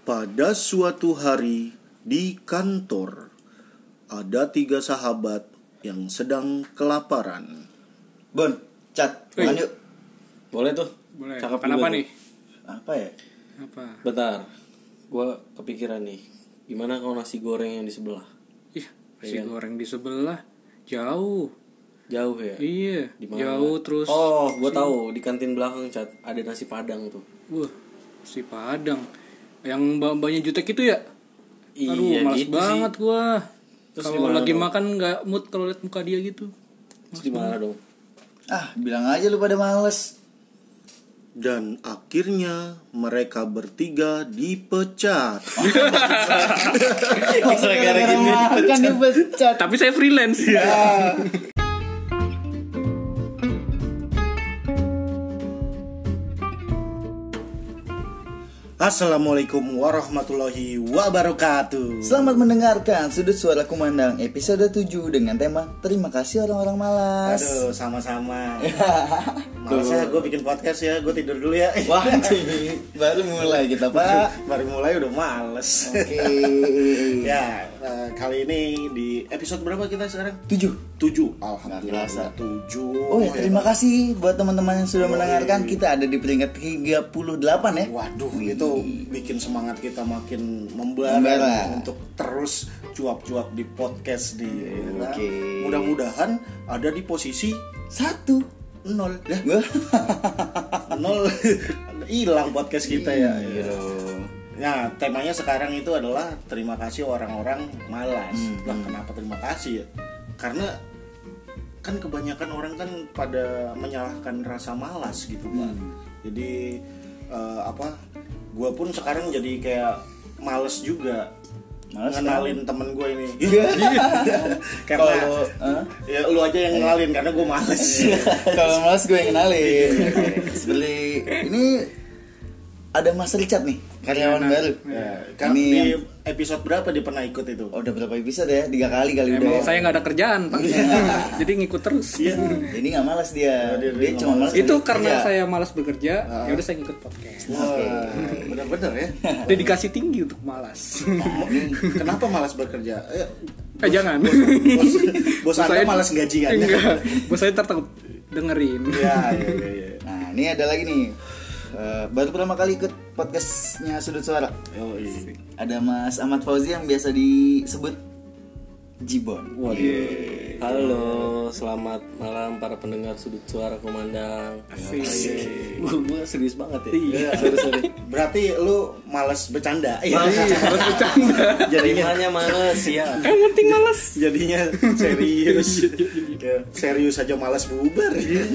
Pada suatu hari di kantor, ada tiga sahabat yang sedang kelaparan. Bon, cat, Wih. yuk. Boleh tuh. Boleh. Cakep Makan juga apa tuh. nih? Apa ya? Apa? Bentar. Gua kepikiran nih. Gimana kalau nasi goreng yang di sebelah? Ih, nasi Iya. goreng di sebelah. Jauh. Jauh ya? Iya, Di mana? jauh terus. Oh, gua tahu di kantin belakang cat ada nasi padang tuh. Wah, si Padang. Yang mbak-mbaknya jutek itu ya? Aduh, Iya, malas gitu banget gua. Terus Kalau lagi dong? makan nggak mood kalau lihat muka dia gitu. Terus gimana dong? Ah, bilang aja lu pada males. Dan akhirnya mereka bertiga dipecat. Gara-gara gini makan dipecat. Tapi saya freelance. Assalamualaikum warahmatullahi wabarakatuh. Selamat mendengarkan Sudut Suara Kumandang episode 7 dengan tema Terima kasih orang-orang malas. Aduh, sama-sama. Malasnya gue bikin podcast ya, gue tidur dulu ya. Wah, baru mulai kita, Pak. Baru mulai udah males. Oke. ya, eh, kali ini di episode berapa kita sekarang? 7. 7 Nggak Alhamdulillah kerasa. 7 Oh ya, terima kasih buat teman-teman yang sudah mendengarkan. Kita ada di peringkat 38 ya. Waduh, itu bikin semangat kita makin membara, Membara. untuk terus cuap-cuap di podcast di. ya kan? Oke. Mudah-mudahan ada di posisi Satu. nol. Ya, nol hilang podcast kita ya. Iya. Nah, temanya sekarang itu adalah terima kasih orang-orang malas. Hmm, Lah, kenapa terima kasih ya? Karena kan kebanyakan orang kan pada menyalahkan rasa malas gitu, Pak. Hmm. Jadi eh, apa? Gua pun sekarang jadi kayak males juga. Males ngenalin temen gue ini. Iya. karena Kalau Hah? ya lu aja yang ngenalin karena gue males. Kalau malas gue yang kenalin. Seperti ini ada Mas Richard nih, karyawan baru. ya, kan Ini di episode berapa dia pernah ikut itu? Oh, udah berapa episode ya? Tiga kali kali udah. Emang ya? saya nggak ada kerjaan, Pak. Jadi ngikut terus. Iya. Jadi nggak malas dia. Oh, dia- cuma malas. Itu kerja. karena saya malas bekerja, ya udah saya ngikut podcast. Wah, bener-bener ya. Dedikasi tinggi untuk malas. Kenapa malas bekerja? Eh, Eh jangan. bos, bos anda saya- malas gaji anda. Enggak. Bos saya takut dengerin. Ya, ya, ya, ya. Nah, ini ada lagi nih. Eh, baru pertama kali ikut podcastnya Sudut Suara. Oh, iya. Ada Mas Ahmad Fauzi yang biasa disebut Jibon. Waduh. Halo, selamat malam para pendengar sudut suara komandang. Asik. Gua, gua serius banget ya. Iya, sorry. Berarti lu malas bercanda. Iya. Harus bercanda. Jadinya Terimanya males ya. Yang penting malas. jadinya serius. Serius aja malas bubar. Iya.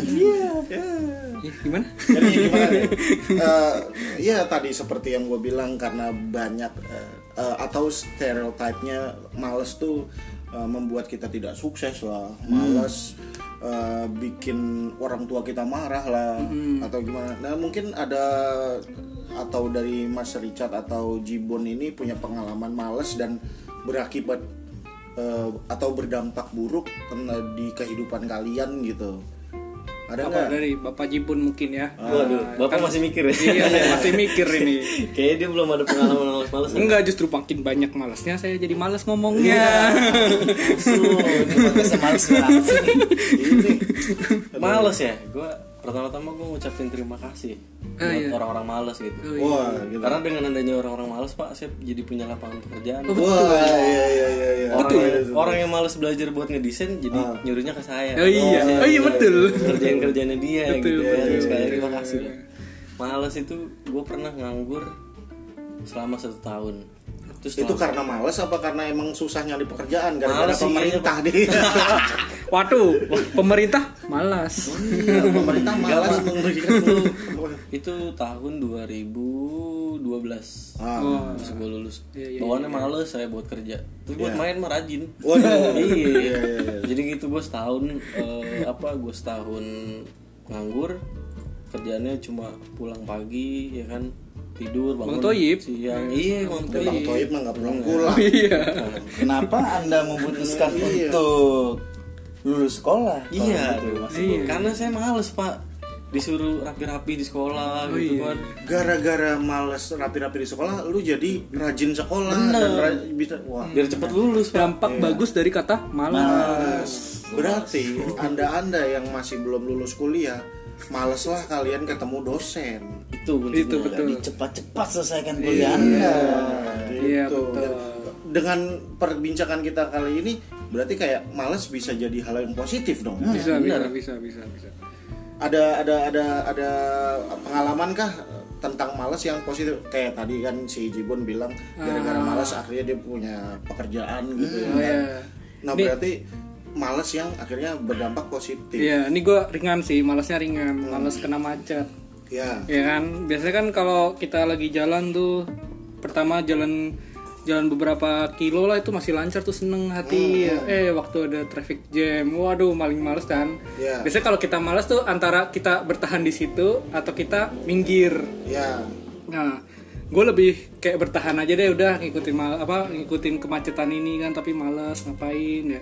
Ya. Gimana? Jadi gimana nih? Eh, ya tadi seperti yang gue bilang karena banyak eh, eh, atau stereotipnya males tuh eh, membuat kita tidak sukses lah, males eh, bikin orang tua kita marah lah atau gimana. Nah mungkin ada atau dari Mas Richard atau Jibon ini punya pengalaman males dan berakibat eh, atau berdampak buruk di kehidupan kalian gitu. Ada Apa nggak? dari Bapak Jibun mungkin ya? Waduh, Bapak masih mikir ya? Iya, saya masih mikir ini. Kayaknya dia belum ada pengalaman males-males. ya? Enggak, justru makin banyak malasnya saya jadi malas ngomongnya. Oh, ini podcastnya males banget sih. Males ya? Gua pertama-tama gue ngucapin terima kasih Ah, buat iya. orang-orang males gitu. Oh, iya. Wah, gitu. Karena dengan adanya orang-orang males pak, saya jadi punya lapangan pekerjaan. Wah, iya iya iya iya. Orang, yang, orang yang males belajar buat ngedesain jadi nyuruhnya ke saya. Oh iya, oh iya betul. Kerjaan kerjaannya dia Betul, gitu ya. betul. Sekali lagi terima kasih. lah. Males itu gue pernah nganggur selama satu tahun. Terus Itu karena males apa karena emang susah nyari pekerjaan gara-gara Males sih pemerintah nih. Waduh, pemerintah malas. Iya, pemerintah malas memberikan itu itu tahun 2012 Ah. Oh. Terus gue lulus Iya, iya, Bawaannya males saya buat kerja Terus buat Iya. main mah rajin Waduh. iya. Iya, iya, iya. Jadi gitu gue setahun eh, Apa gue setahun nganggur Kerjaannya cuma pulang pagi ya kan Tidur bangun Bang Toyib. siang Iya Bang Bang Toyib Toib mah nggak pulang pulang. Iya. Kenapa Anda memutuskan Iya. untuk lulus sekolah? Iya, gitu? Iya. karena saya males pak. disuruh rapi-rapi di sekolah Oh, gitu iya. kan gara-gara males rapi-rapi di sekolah lu jadi rajin sekolah dan ra- bisa wah biar cepet lulus Pak. dampak bagus dari kata malas berarti anda-anda yang masih belum lulus kuliah males lah kalian ketemu dosen itu kuncinya. itu betul Jadi cepat-cepat selesaikan kuliah Anda. Iya, Gitu. betul. dengan perbincangan kita kali ini berarti kayak males bisa jadi hal yang positif dong bisa bisa bisa bisa bisa ada ada ada ada pengalaman kah tentang malas yang positif kayak tadi kan si Jibun bilang gara-gara malas akhirnya dia punya pekerjaan gitu ya oh kan? ya nah berarti malas yang akhirnya berdampak positif Iya, ini gue ringan sih, malasnya ringan, malas kena macet. ya Ya kan, biasanya kan kalau kita lagi jalan tuh, pertama jalan jalan beberapa kilo lah itu masih lancar tuh seneng hati. Eh waktu ada traffic jam, waduh paling males kan. Iya. Biasanya kalau kita malas tuh antara kita bertahan di situ atau kita minggir. ya Nah, gue lebih kayak bertahan aja deh udah ngikutin mal apa ngikutin kemacetan ini kan tapi malas ngapain ya.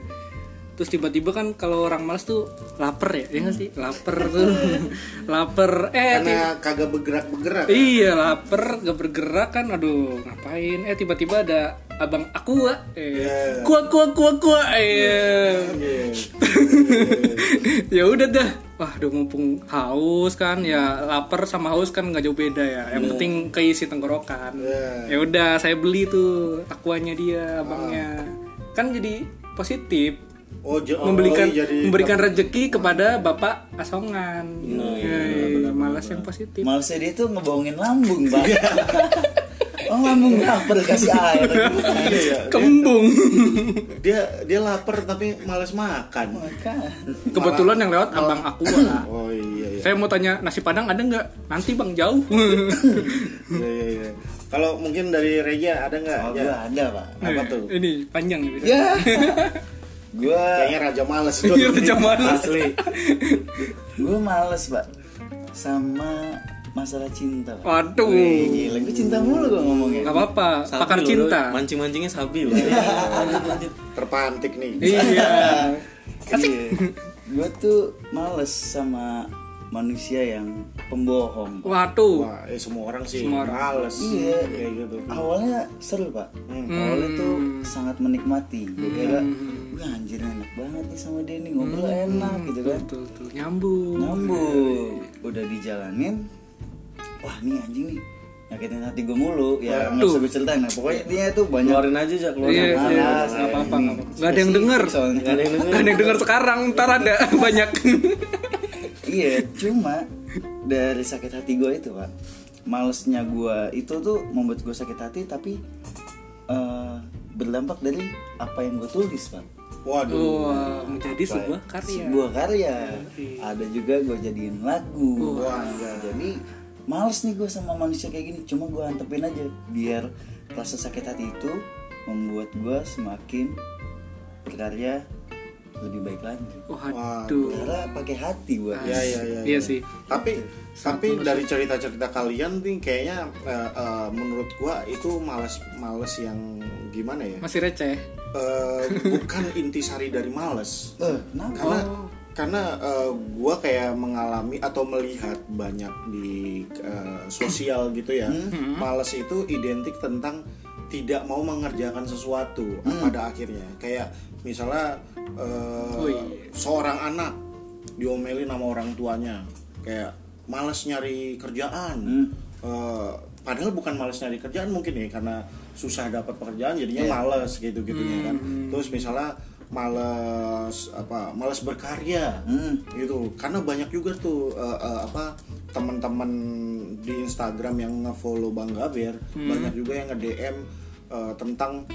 Terus tiba-tiba kan kalau orang malas tuh lapar ya, ya nggak sih? Lapar tuh, lapar. Eh, karena kagak bergerak-bergerak. Iya lapar, gak bergerak kan, aduh ngapain? Eh tiba-tiba ada abang aku eh, Iya. kuah kuah kuah kuah, eh. ya udah dah. Wah udah mumpung haus kan? Ya lapar sama haus kan nggak jauh beda ya. Yang penting keisi tenggorokan. Iya. ya udah saya beli tuh aquanya dia abangnya. Kan jadi positif oh, j- oh, memberikan oh, jadi memberikan rezeki kepada bapak asongan Ya, malas yang positif Malesnya dia tuh ngebohongin lambung, Bang. oh, lambung lapar kasih air. Iya, kembung dia dia lapar tapi males makan Makan. kebetulan yang lewat abang aku oh iya iya saya mau tanya nasi padang ada nggak nanti bang jauh Iya, iya, iya. Kalau mungkin dari Reja ada nggak? Oh, Ya. ada, Pak. Apa tuh? ini panjang Ya. Gua Kayaknya Raja Males. Iya, Raja Males. Asli. gua males, Pak. Sama masalah cinta. Pak. waduh Wih, gila, gua cinta mulu gua ngomongnya. nggak apa-apa Sabi pakar loh, cinta mancing-mancingnya sabi loh lanjut lanjut Terpantik nih. iya Iya. Gua tuh males sama manusia yang pembohong. Waduh Wah, eh, semua orang sih Semua orang. males. Iya. Kayak gitu. Awalnya seru pak. Awalnya tuh sangat menikmati. Gue kira, wah anjir enak banget nih sama dia nih ngobrol enak gitu kan. tuh tuh nyambung Nyambung. Udah dijalanin. Wah nih anjing nih nyakitin hati gue mulu ya nggak usah gue ceritain nah pokoknya dia tuh banyak keluarin aja aja keluarin iya iya nggak apa-apa nggak ada yang denger soalnya Nggak ada yang denger. nggak ada yang denger sekarang ntar ada banyak iya cuma dari sakit hati gue itu pak. Malesnya gue itu tuh membuat gue sakit hati tapi eh, berdampak dari apa yang gue tulis pak. Waduh. Wah, menjadi sebuah karya. sebuah karya. Ada juga gue jadiin lagu. Wah. jadi males nih gue sama manusia kayak gini. Cuma gue antepin aja biar rasa sakit hati itu membuat gue semakin berkarya lebih baik lagi. Waduh. karena pakai hati gue Ya ya ya. iya. Sih. Tapi tapi dari cerita-cerita kalian nih kayaknya eh, eh, menurut gua itu males males yang gimana ya? masih receh. Eh, bukan intisari dari males. eh kenapa? Karena karena eh, gua kayak mengalami atau melihat banyak di eh, sosial gitu ya. Males itu identik tentang tidak mau mengerjakan sesuatu pada akhirnya. Kayak misalnya eh, Wih. seorang anak diomelin sama orang tuanya. Kayak males nyari kerjaan. Eh, padahal bukan males nyari kerjaan mungkin ya karena susah dapat pekerjaan jadinya males gitu gitunya kan terus misalnya males apa males berkarya. Gitu. Karena banyak juga tuh eh, eh, apa teman-teman di Instagram yang ngefollow Bang Gaber banyak juga yang nge-DM eh, tentang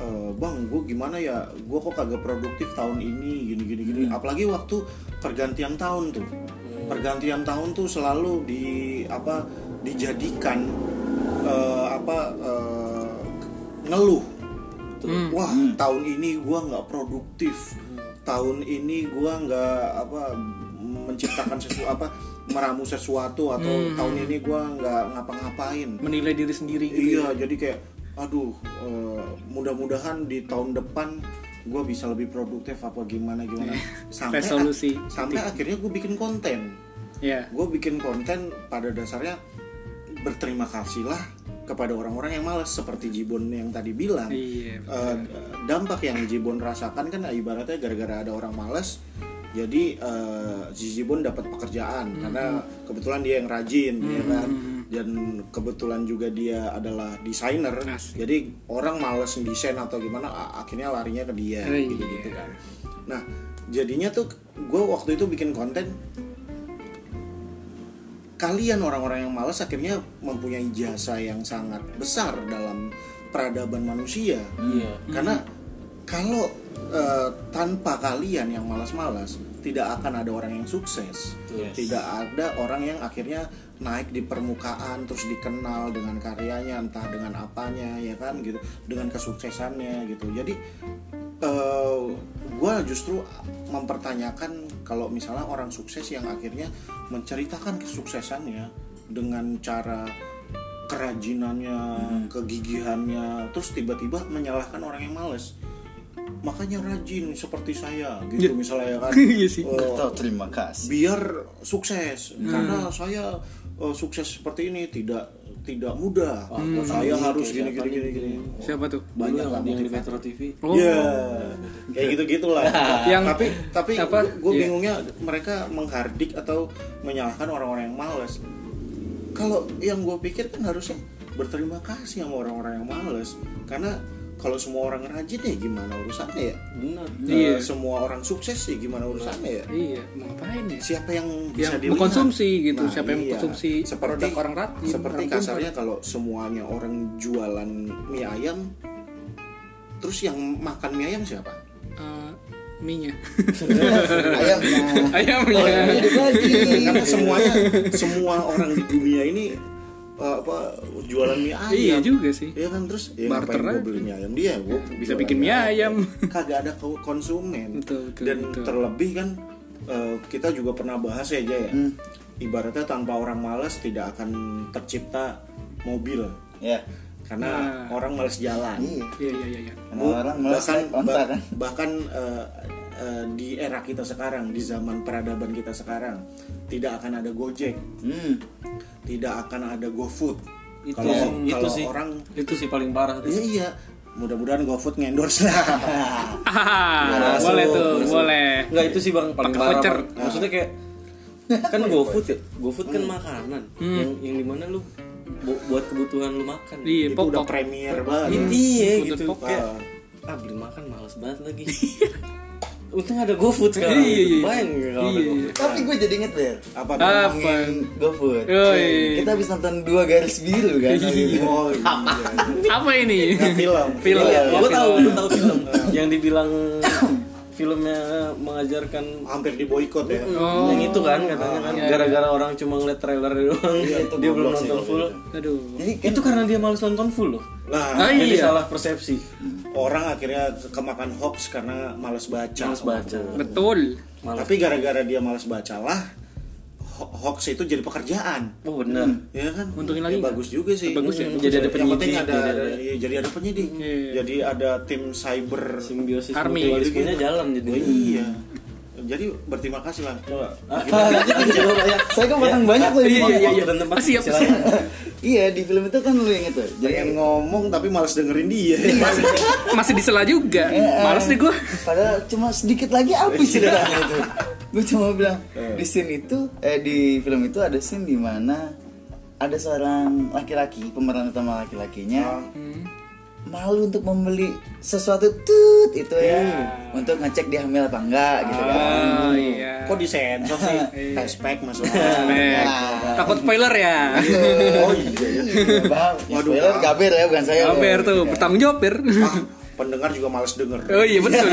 eh, bang gue gimana ya? Gue kok kagak produktif tahun ini gini gini gini. Apalagi waktu pergantian tahun tuh. Pergantian tahun tuh selalu di apa dijadikan eh, apa eh, ngeluh. Wah tahun ini gua nggak produktif. Tahun ini gua nggak apa menciptakan sesuatu apa meramu sesuatu atau tahun ini gua nggak ngapa-ngapain. Menilai diri sendiri gitu iya jadi kayak aduh eh, mudah-mudahan di tahun depan gue bisa lebih produktif apa gimana gimana. Sampai Resolusi. sampai akhirnya gue bikin konten. Iya. gue bikin konten pada dasarnya berterima kasihlah kepada orang-orang yang malas seperti Jibon yang tadi bilang. Iya. Eh, dampak yang Jibon rasakan kan ibaratnya gara-gara ada orang malas jadi si Jibon dapat pekerjaan. Karena kebetulan dia yang rajin ya kan dan kebetulan juga dia adalah desainer. Jadi orang males desain atau gimana akhirnya larinya ke dia gitu gitu kan. Nah jadinya tuh gue waktu itu bikin konten kalian orang-orang yang malas akhirnya mempunyai jasa yang sangat besar dalam peradaban manusia. Iya. karena kalau eh, tanpa kalian yang malas-malas tidak akan ada orang yang sukses. Yes. tidak ada orang yang akhirnya naik di permukaan terus dikenal dengan karyanya entah dengan apanya ya kan gitu. Dengan kesuksesannya gitu. Jadi gue justru mempertanyakan kalau misalnya orang sukses yang akhirnya menceritakan kesuksesannya dengan cara kerajinannya, kegigihannya, terus tiba-tiba menyalahkan orang yang males. Makanya rajin seperti saya gitu misalnya ya kan. Iya sih. Atau terima kasih. biar sukses karena saya eh, sukses seperti ini tidak tidak mudah. Saya harus gini gini gini gini. Siapa tuh? Banyak lah yang di. Metro TV. Oh. Ya, kayak gitu gitulah. Yang- tapi tapi apa? gue Iya. bingungnya mereka menghardik atau menyalahkan orang-orang yang malas. Kalau yang gue pikir kan harusnya berterima kasih sama orang-orang yang malas, karena kalau semua orang rajin ya gimana urusannya ya? Benar. Iya. Semua orang sukses ya gimana urusannya ya? Iya, mau ngapain ya? Siapa yang bisa Yang dilihat? mengkonsumsi gitu, Nah, siapa yang iya. mengkonsumsi produk orang rajin, Seperti orang kasarnya kalau semuanya orang jualan mie ayam, terus yang makan mie ayam siapa? Eh, mie-nya. Ayamnya. Ayamnya. Oh, ini hidup lagi. karena semuanya semua orang di dunia ini uh, apa jualan mie ayam Iya juga sih. Iya kan terus ya Barter gue aja. beli mie ayam dia gue Bisa bikin mie ayam. kagak ada ko- konsumen Betul, betul, dan betul. terlebih kan uh, kita juga pernah bahas ya Jay, ya Hmm. ibaratnya tanpa orang malas tidak akan tercipta mobil Ya. karena Nah. orang malas jalan Iya. Iya iya iya. iya. Karena orang malas bahkan bah- kan. bahkan uh, uh, di era kita sekarang di zaman peradaban kita sekarang tidak akan ada Gojek Hmm. tidak akan ada GoFood. Itu Kalau sih, itu kalau sih. orang Itu sih paling parah. iya iya, mudah-mudahan GoFood ngendorse lah. Ah, Masuk, boleh tuh, masuk. boleh. Enggak itu sih bang paling Pakai parah. voucher. Bang. Maksudnya kayak kan GoFood ya. GoFood kan makanan yang yang di mana lu bu- buat kebutuhan lu makan. Iya, Itu udah premier banget. Iya Butuh gitu kayak ah beli makan males banget lagi. Untung ada GoFood sekarang. Iya, iya. Bayang nggak kalau Iya, iya. Tapi gue jadi inget Ber Apa? Ngomongin GoFood Yoi. Kita habis nonton dua garis biru kan Oh iya. Apa ini? Nggak film. Film. Iya, Oh, gue tahu, gue tahu film yang dibilang filmnya mengajarkan Hampir di boykot ya. Oh. yang itu kan katanya kan Iya, gara-gara orang cuma ngeliat trailer doang Iya, itu dia belum nonton full itu. Aduh. Jadi kan itu karena dia males nonton full loh Nah, Ah, jadi iya. salah persepsi orang akhirnya kemakan hoax karena malas baca. males baca Betul. malas Tapi gara-gara dia malas bacalah hoax itu jadi pekerjaan. oh benar Ya kan? Untungin Ya, lagi nggak? bagus juga sih. Bagus ya? Hmm. Jadi ada Yang penting penyidik, ada, jadi ada- ada- iya, jadi ada penyidik. Iya. Jadi ada tim cyber simbiosis Army. mutualismenya jalan jadi Oh, iya. Jadi berterima kasih lah. Coba. Ah, ya. Saya kan potong banyak loh. Iya, iya, iya. dan tempat Ah, siap, silakan. Iya di film itu kan lu yang itu. Jadi Pengen ngomong tapi males dengerin dia. Masih disela juga. Iya. Males deh gue. Padahal cuma sedikit lagi habis ceritanya itu. Gue cuma bilang di scene itu eh di film itu ada scene di mana ada seorang laki-laki pemeran utama laki-lakinya malu untuk membeli sesuatu tut itu ya untuk ngecek dia hamil apa enggak gitu kan. Oh iya. Kok disensor sih? Tespek maksudnya. Mek. Takut spoiler ya. Oh iya. iya. Iya, Bang. Waduh, Spoiler Bang. Gaber ya bukan saya. Gaber tuh, bertanggung jawab. Ah, pendengar juga males denger. Oh iya betul.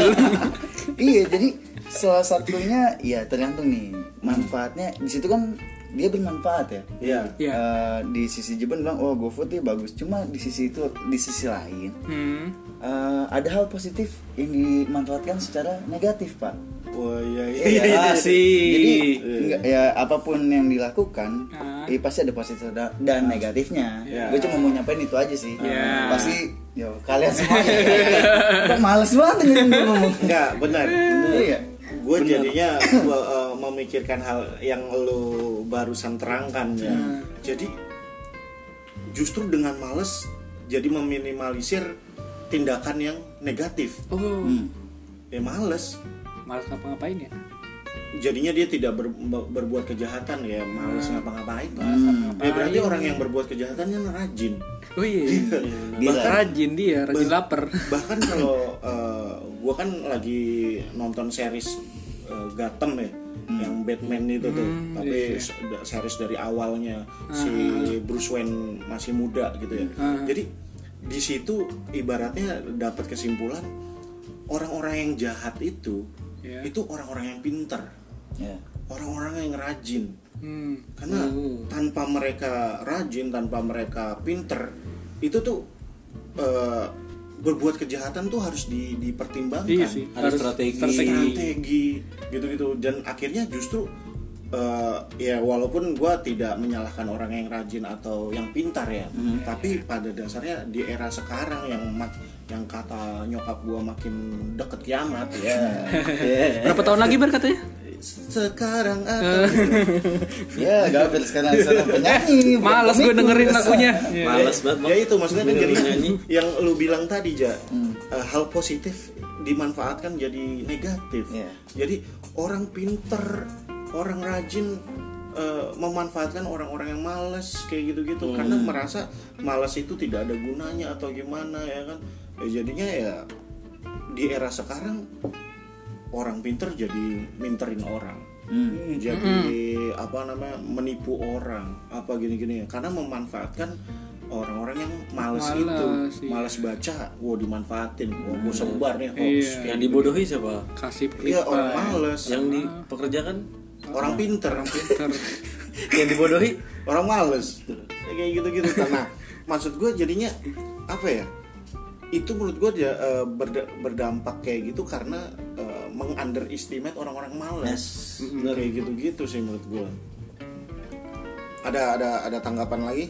iya jadi salah satunya ya tergantung nih manfaatnya di situ kan dia bermanfaat ya Iya. Iya. Eh, di sisi Jepang bilang oh GoFood ini bagus cuma di sisi itu di sisi lain Hmm. eh, ada hal positif yang dimanfaatkan secara negatif pak Oh iya iya. Iya, iya. Asik. jadi nggak- ya apa pun yang dilakukan Ah. eh, pasti ada positif da- dan negatifnya Iya. gue cuma mau nyampein itu aja sih Iya. pasti yo kalian semuanya kok males banget ngomong Enggak, benar. iya Gue jadinya gua, eh, memikirkan hal yang lu barusan terangkan ya. Jadi justru dengan males jadi meminimalisir tindakan yang negatif. oh Hmm. Ya males. malas ngapa-ngapain ya Jadinya dia tidak ber- berbuat kejahatan ya, males ngapa-ngapain. Hmm. Ya berarti orang yang berbuat kejahatannya rajin. oh iya Dia rajin dia rajin lapar bahkan kalau uh, gua kan lagi nonton series uh, Gotham ya yang Batman itu tuh. Tapi se- da- series dari awalnya si Bruce Wayne masih muda gitu ya. Jadi di situ ibaratnya dapat kesimpulan orang-orang yang jahat itu Ya. itu orang-orang yang pinter. Ya. orang-orang yang rajin. Hmm. karena tanpa mereka rajin tanpa mereka pinter itu tuh eh, berbuat kejahatan tuh harus di- dipertimbangkan. Iya sih Ada strategi. strategi. Gitu-gitu. Dan akhirnya justru eh, ya walaupun gua tidak menyalahkan orang yang rajin atau yang pintar ya tapi pada dasarnya di era sekarang yang mak- yang kata nyokap gua makin deket kiamat ya. Berapa tahun lagi ber katanya sekarang atau Ya, Gabriel sekarang seorang penyanyi. malas gue dengerin lagunya Iya. Males banget ya itu maksudnya kan jadi nyanyi. yang lu bilang tadi ja eh, hal positif dimanfaatkan jadi negatif Iya. jadi orang pinter orang rajin eh, memanfaatkan orang-orang yang males kayak gitu-gitu karena merasa malas itu tidak ada gunanya atau gimana ya kan ya jadinya ya di era sekarang orang pinter jadi minterin orang. Hmm. jadi apa namanya menipu orang apa gini-gini. Karena memanfaatkan orang-orang yang males, Malas, itu. iya. males baca wow dimanfaatin. Wow gue sebar nih hoax Iya. Yang dibodohi siapa? kasih iya orang males. Yang dipekerjakan orang pinter. pinter. Yang dibodohi? Orang males. Ya, kayak gitu-gitu. Nah maksud gue jadinya apa ya? Itu menurut gue dia eh, berda- berdampak kayak gitu karena eh, mengunderestimate orang-orang males. Kayak gitu-gitu sih menurut gue ada ada ada tanggapan lagi?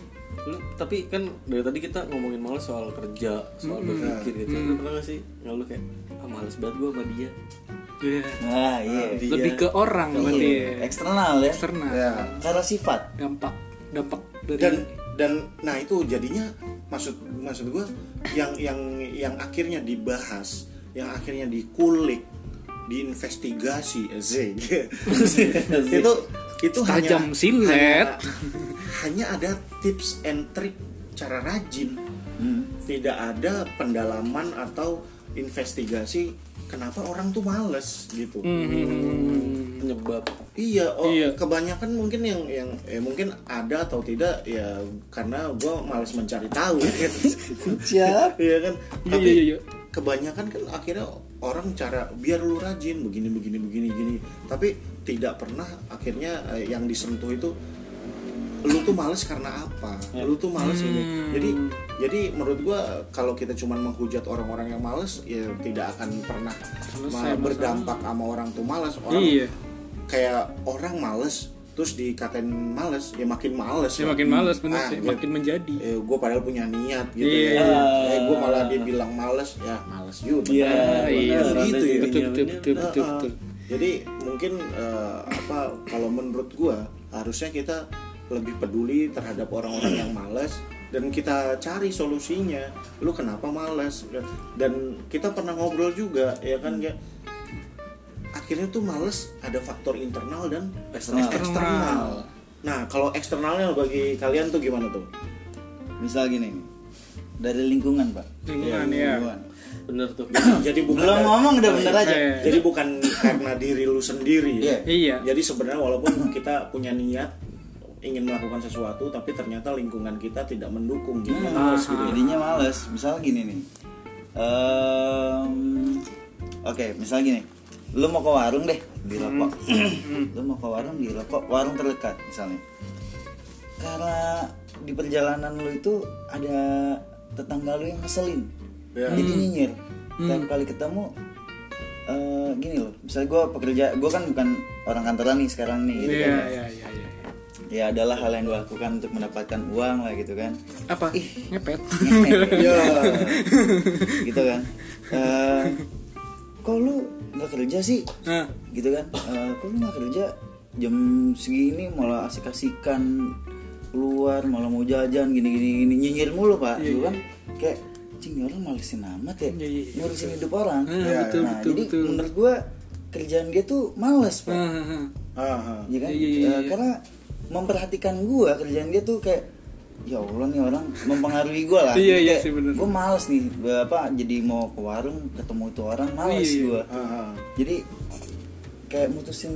Lu tapi kan dari tadi kita ngomongin malas soal kerja soal berpikir gitu. Lu pernah gak sih ngeluh kayak ah males banget gue sama dia. Iya. Nah, iya. Dia- lebih ke orang berarti. Iya. Eksternal ya. eksternal. Ya. Karena sifat. dampak. Dampak dari dan dan nah itu jadinya maksud maksud gue yang yang yang akhirnya dibahas yang akhirnya dikulik diinvestigasi Z itu itu hanya Tajam silet. hanya, hanya ada tips and trick cara rajin Hmm. tidak ada pendalaman atau investigasi kenapa orang tuh males gitu Hmm. penyebab Iya, oh, Iya. kebanyakan mungkin yang yang eh, mungkin ada atau tidak ya karena gue malas mencari tahu. Siap. Iya kan. Iya, Tapi iya, iya. kebanyakan kan akhirnya orang cara biar lu rajin begini begini begini gini. Tapi tidak pernah akhirnya eh, yang disentuh itu lu tuh males karena apa? Lu tuh males ini. Hmm. Jadi jadi menurut gua kalau kita cuma menghujat orang-orang yang males ya tidak akan pernah Selesai berdampak sama orang tuh males. Orang Iya. kayak orang males terus dikatain males ya makin males Ya, makin males bener Ah, sih, ya, makin menjadi. eh, gue padahal punya niat gitu Iya. ya eh, gue malah dia bilang males ya males juga Iya, bener. iya, Bener gitu ya betul betul betul betul Ah, ah. betul. jadi mungkin eh, apa kalau menurut gue harusnya kita lebih peduli terhadap orang-orang yang males dan kita cari solusinya lu kenapa males dan kita pernah ngobrol juga ya kan ya akhirnya tuh males ada faktor internal dan Eksternal. eksternal. Nah, kalau eksternalnya bagi kalian tuh gimana tuh? Misal gini nih. Dari lingkungan, Pak. Lingkungan ya. Lingkungan. bener tuh Jadi bukan Belum ngomong udah bener aja. Eh, jadi bukan karena diri lu sendiri ya. Iya. Iya. Jadi sebenarnya walaupun kita punya niat ingin melakukan sesuatu tapi ternyata lingkungan kita tidak mendukung gitu. Hmm, Males gitu ya. Jadinya males. Misal gini nih. Ehm, Oke, misal gini. Lu mau ke warung deh di rokok. lu mau ke warung di rokok, warung terdekat misalnya. Karena di perjalanan lu itu ada tetangga lu yang ngeselin. Ya. Jadi nyinyir. Tiap kali ketemu eh gini loh, misalnya gue pekerja, gue kan bukan orang kantoran nih sekarang nih, gitu Iya kan. iya iya iya. Ya adalah hal yang gue lakukan untuk mendapatkan uang lah gitu kan. Apa? Ngepet. Ya. gitu kan Eh, kok lu nggak kerja sih Nah, gitu kan Eh, kok lu nggak kerja jam segini malah asik-asikan keluar malah mau jajan gini gini gini nyinyir mulu pak Dulu kan kayak cing ini orang malesin amat ya Iya, iya, iya. ngurusin hidup orang Ah, betul, nah betul, jadi betul. menurut gua kerjaan dia tuh males pak ah. Ah, ah. ya kan Iya, iya, iya. karena memperhatikan gua kerjaan dia tuh kayak ya Allah nih orang mempengaruhi gua lah Iya, iya sih, bener. gua males nih apa jadi mau ke warung ketemu itu orang males Iya. gua Ah, ah. jadi kayak mutusin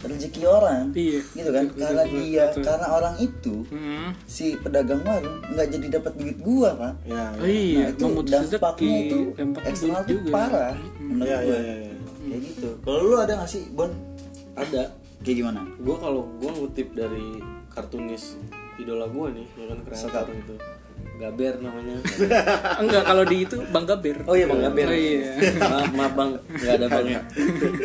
rezeki orang Iya. gitu kan Betul, karena betul, dia betul. karena orang itu Hmm. si pedagang warung nggak jadi dapat duit gua pak Ya, Oh, ya. iya, nah itu dampaknya rezeki, itu eksternal tuh juga. parah menurut Iya, gua iya, iya, iya. kayak gitu kalau lu ada nggak sih bon ada kayak gimana gue kalau gue ngutip dari kartunis idola gue nih ya kan kreator gitu Gaber namanya Enggak kalau di itu Bang Gaber. oh iya bang Gaber Oh, iya. maaf maaf bang nggak ada bangnya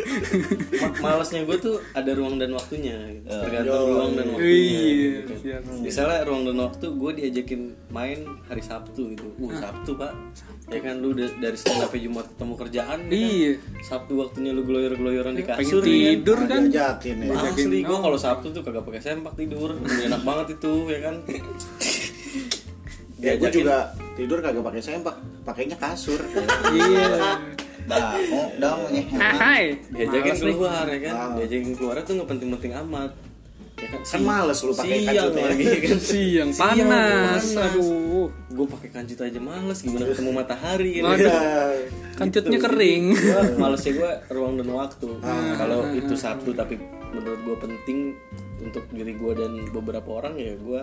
Ma- malesnya gue tuh ada ruang dan waktunya gitu. tergantung ruang dan waktunya Iya, gitu. siap. misalnya ruang dan waktu gue diajakin main hari Sabtu gitu uh Sabtu pak ya kan lu da- dari Senin sampai Jumat ketemu kerjaan ya kan? Iya. Sabtu waktunya lu geloyor-geloyoran di Pengen kasur ya kan? tidur kan? diajakin ya. Asli gue kalau Sabtu tuh kagak pakai sempak tidur, enak banget itu ya kan. Ya, gue juga tidur kagak pakai sempak, pakainya kasur. Iya. Bah, oh, dong Ah, Hai. diajakin Males nih. keluar ya kan, Ah. diajakin keluar tuh nggak penting-penting amat. Ya kan, Kan males lu pakai kancut ya. lagi kan. Siang panas. panas. Aduh. Gue pakai kancut aja males, gimana ketemu matahari kan. Waduh. Ya, Kancutnya kering. Gua malesnya gue ruang dan waktu. Ah. Kalau itu Sabtu tapi menurut gue penting untuk diri gue dan beberapa orang ya gue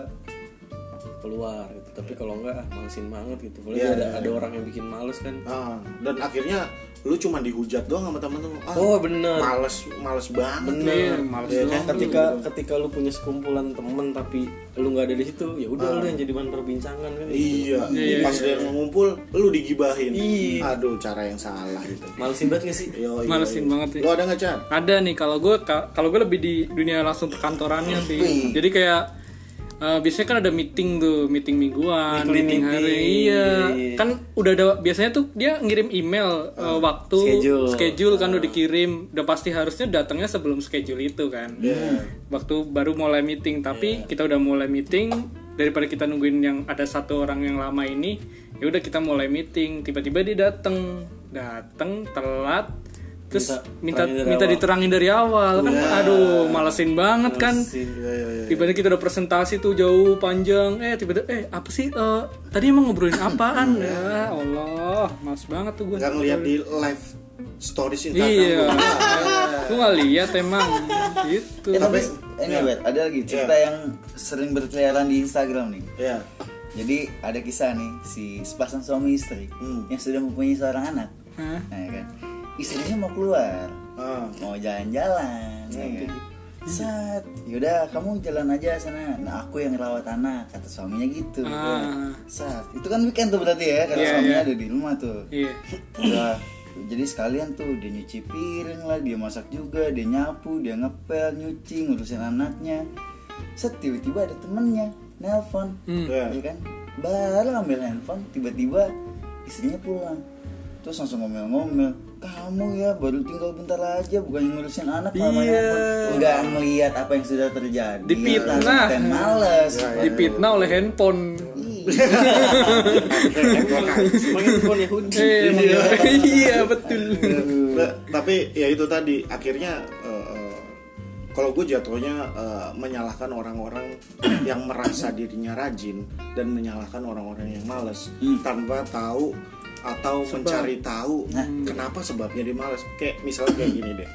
keluar gitu. Tapi kalau enggak ah, malesin banget gitu. Boleh Iya, ada iya, ada orang yang bikin males kan. Ah, dan akhirnya lu cuma dihujat doang sama temen-temen. Ah, Oh, bener. Males, males banget. Iya, males Iya doang. kan? ketika ketika lu punya sekumpulan temen tapi lu nggak ada di situ ya udah lu yang jadi bahan perbincangan kan Iya, Iya, pas dia ngumpul, lu digibahin. Iya. Aduh, cara yang salah gitu. malesin banget gak sih Yo, iya, Malesin iya. banget ya. Lu ada nggak Chan? Ada nih kalau gue kalau gue lebih di dunia langsung perkantorannya sih. Jadi kayak eh, biasanya kan ada meeting tuh, meeting mingguan, Weekly meeting hari. meeting. Iya. Kan udah ada biasanya tuh dia ngirim email eh, waktu Schedule. schedule kan udah dikirim. Udah pasti harusnya datangnya sebelum schedule itu kan. Iya. Waktu baru mulai meeting, tapi kita udah mulai meeting daripada kita nungguin yang ada satu orang yang lama ini, ya udah kita mulai meeting. Tiba-tiba dia datang, datang telat terus minta minta awal. diterangin dari awal kan aduh malesin banget kan Iya, iya, iya. tiba-tiba kita udah presentasi tuh jauh panjang eh tiba-tiba eh apa sih eh, tadi emang ngobrolin apaan ya Allah males banget tuh gue Nggak ngeliat di live stories Instagram. iya gue nggak lihat emang gitu Eh, tapi iya. Bet, ada lagi cerita Iya. yang sering berkeliaran di Instagram nih. Iya. Jadi ada kisah nih si sepasang suami istri Hmm. yang sudah mempunyai seorang anak. Hah? Nah, ya kan. Istrinya mau keluar, Ah. mau jalan-jalan, ya kan. Saat, yaudah kamu jalan aja sana. Nah aku yang rawat anak, kata suaminya gitu. Ah. Saat, itu kan weekend tuh berarti ya, karena Iya, suaminya iya. ada di rumah tuh. iya Udah, jadi sekalian tuh dia nyuci piring lah, dia masak juga, dia nyapu, dia ngepel, nyuci, ngurusin anaknya. Set tiba-tiba ada temennya nelpon, Hmm. Ya kan? Baru ambil handphone, tiba-tiba istrinya pulang. Terus langsung ngomel-ngomel, kamu ya baru tinggal bentar aja, bukan ngurusin anak Iya. handphone. Nggak melihat apa yang sudah terjadi. Dipitnah. Ten males. Ya, ya. dipitnah oleh handphone handphone Yahudi eh emang iya betul Nah, tapi ya itu tadi akhirnya eh, eh, kalau gue jatuhnya eh, menyalahkan orang-orang yang merasa dirinya rajin dan menyalahkan orang-orang yang males tanpa tahu atau mencari tahu kenapa sebabnya dia males. Kayak misalnya kayak gini deh.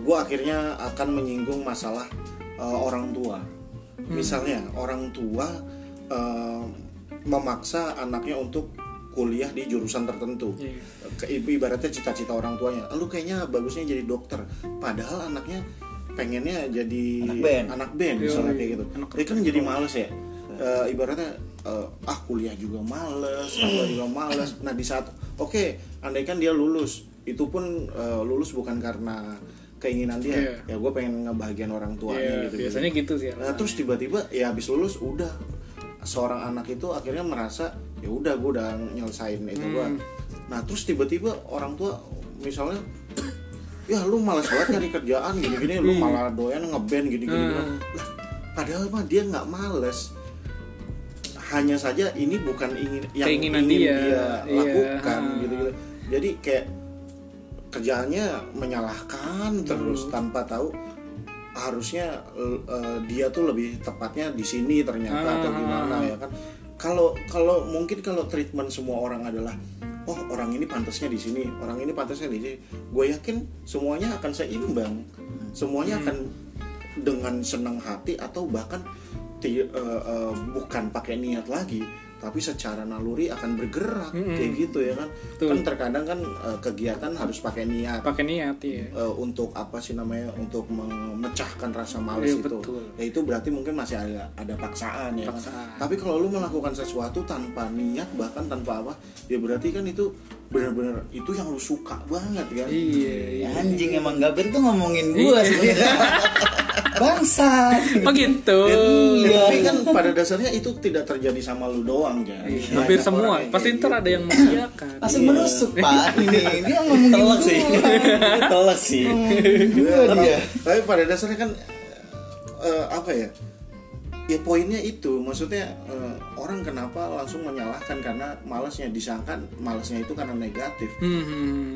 Gue akhirnya akan menyinggung masalah eh, orang tua. Misalnya orang tua eh, memaksa anaknya untuk kuliah di jurusan tertentu. Iya. ke ibu ibaratnya cita-cita orang tuanya. Lu kayaknya bagusnya jadi dokter. Padahal anaknya pengennya jadi Anak band. anak band misalnya kayak gitu. Anak dia kan jadi males ya. Eh, ibaratnya eh, ah kuliah juga males apa juga males. Nah di saat oke andaikan dia lulus itu pun eh, lulus bukan karena keinginan dia. Iya. ya gue pengen ngebahagiain orang tuanya Iya, gitu biasanya gitu sih Nah terus tiba-tiba ya habis lulus udah. Seorang anak itu akhirnya merasa ya udah gue udah nyelesain itu. Hmm. Nah terus tiba-tiba orang tua misalnya ya lu malas banget nyari kerjaan gini-gini lu malah doyan ngeband gini-gini. Lah padahal mah dia nggak males hanya saja ini bukan ingin yang Keinginan ingin dia. dia, Iya. lakukan Ah. gitu-gitu jadi kayak kerjaannya menyalahkan terus Hmm. tanpa tahu harusnya eh, dia tuh lebih tepatnya di sini ternyata atau Ah. gimana ya kan kalau kalau mungkin kalau treatment semua orang adalah oh orang ini pantasnya di sini orang ini pantasnya di sini gue yakin semuanya akan seimbang semuanya Hmm. akan dengan senang hati atau bahkan ti- eh, eh, bukan pakai niat lagi tapi secara naluri akan bergerak kayak gitu ya kan? Betul. kan terkadang kan eh, kegiatan harus pakai niat. Pakai niat ya eh, untuk apa sih namanya? Untuk memecahkan rasa males Iya, itu. betul. ya itu berarti mungkin masih ada ada paksaan ya kan? Paksaan. tapi kalau lu melakukan sesuatu tanpa niat bahkan tanpa apa ya berarti kan itu benar-benar itu yang lu suka banget kan? Iya iya. Anjing emang Gaber tuh ngomongin gua sebenarnya bangsa. Oh gitu. Ya, tapi kan pada dasarnya itu tidak terjadi sama lu doang ya hampir Banyak semua. pasti ntar gitu. ada yang mengiyakan. Langsung menusuk pak. Ini dia ngomongin Telak sih. Telak sih. Gua tapi, dia. tapi pada dasarnya kan eh, apa ya? Ya poinnya itu. Maksudnya eh, orang kenapa langsung menyalahkan karena malasnya disangkan malasnya itu karena negatif. Hmm, hmm.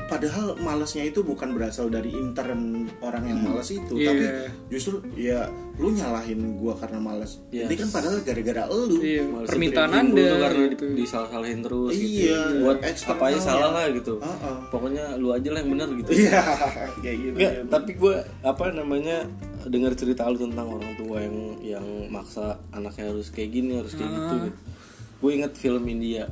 Padahal malasnya itu bukan berasal dari intern orang yang malas itu Iya. tapi justru ya lu nyalahin gua karena malas Iya. ini kan padahal gara-gara elu iya Males permintaan anda karena gitu. di- disalah-salahin terus Iya, gitu. buat eksternalnya. apa aja salah lah gitu Heeh. pokoknya lu aja lah yang benar gitu iya kayak gitu Nggak, ya. tapi gue apa namanya dengar cerita lu tentang orang tua yang yang maksa anaknya harus kayak gini harus kayak gitu, gitu. gue inget film India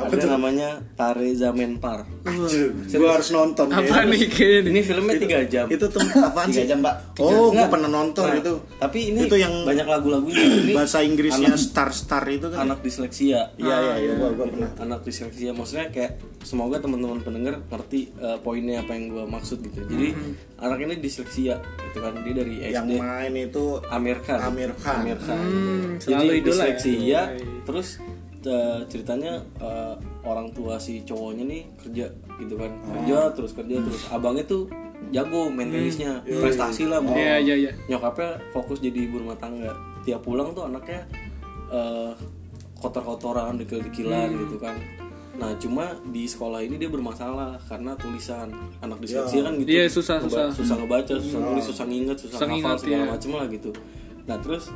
Apa ada tuh? namanya Tare Zaman Par. Anjir, gua harus nonton apa ya. nih kayaknya nih ini filmnya tiga jam. itu tuh apaan tiga sih? jam pak. Oh gua Nggak. pernah nonton Nah, itu. tapi ini itu yang banyak lagu-lagunya. Ini bahasa Inggrisnya anak, star star itu kan anak disleksia. Iya iya iya. Gua pernah. Anak disleksia. Maksudnya kayak semoga teman-teman pendengar ngerti eh, poinnya apa yang gue maksud gitu. Jadi anak ini disleksia gitu kan. Dia dari yang SD main itu Amir Khan. Amir Khan. Amir Khan. Hmm, jadi selalu idola ya. disleksia Iya. terus ceritanya eh, orang tua si cowoknya nih kerja gitu kan. Kerja terus kerja terus. Abangnya tuh jago main tenisnya prestasi lah mau iya iya iya. Nyokapnya fokus jadi ibu rumah tangga. Tiap pulang tuh anaknya eh, kotor-kotoran dekil-dekilan Hmm. gitu kan. Nah cuma di sekolah ini dia bermasalah karena tulisan. Anak disleksia kan gitu. Iya, susah, susah. susah ngebaca susah nulis susah nginget susah, Susah hafal segala iya. macem lah gitu. Nah terus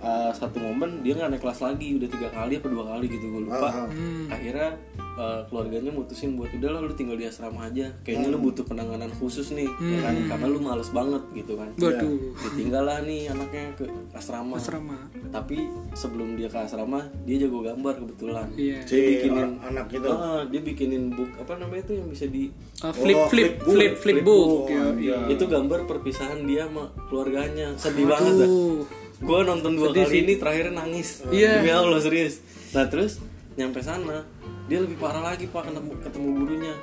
uh, satu momen dia nggak naik kelas lagi udah tiga kali apa dua kali gitu gue lupa. Ah, ah. akhirnya uh, keluarganya mutusin buat udahlah lu tinggal di asrama aja. Kayaknya lu butuh penanganan khusus nih ya kan? Karena lu males banget gitu kan. Waduh. Ditinggal lah nih anaknya ke asrama. Asrama. Tapi sebelum dia ke asrama dia jago gambar kebetulan. Iya. Si bikinin- anak itu Ah, dia bikinin book apa namanya itu yang bisa di Ah, flip Oh, flip flip book. flip flip book. Oh, ya, iya. itu gambar perpisahan dia sama keluarganya. Sedih banget. dah Aduh. Gue nonton dua Sedih kali sih. ini terakhirnya nangis. Iya. demi allah serius. Nah terus nyampe sana dia lebih parah lagi pak ketemu, ketemu gurunya.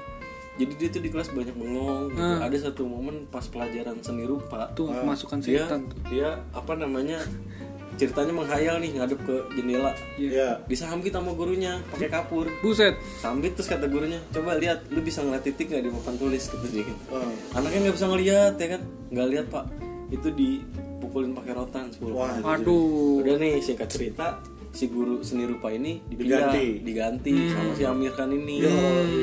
Jadi dia tuh di kelas banyak bengong gitu. Ah. ada satu momen pas pelajaran seni rupa. Tuh masukan dia setan tuh. dia apa namanya ceritanya menghayal nih ngadep ke jendela. Iya. disambit sama gurunya pakai kapur. Buset. Sambit terus kata gurunya coba lihat lu bisa ngeliat titik nggak di papan tulis? kata dia gitu. Oh. anaknya nggak bisa ngeliat ya kan? Nggak lihat pak itu dipukulin pakai rotan 10 Wah, kali. aduh udah nih singkat cerita si guru seni rupa ini dipindah Diganti. diganti sama si Amir Khan ini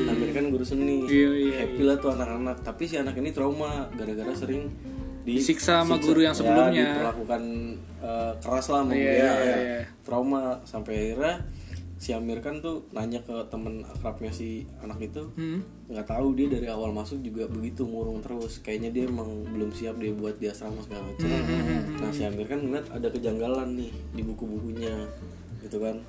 Amir Khan guru seni Iya, iya, happy lah tuh anak-anak tapi si anak ini trauma gara-gara sering Disiksa sama siksa. guru yang Ya, sebelumnya. diperlakukan eh, keras lah sama Iya, dia, iya, ya. iya. trauma sampai akhirnya si Amir Khan tuh nanya ke temen akrabnya si anak itu Hmm. nggak tahu dia dari awal masuk juga begitu murung terus. Kayaknya dia emang belum siap dia buat di asrama segala macam. Hmm, nah si Amir kan ngeliat ada kejanggalan nih di buku-bukunya gitu kan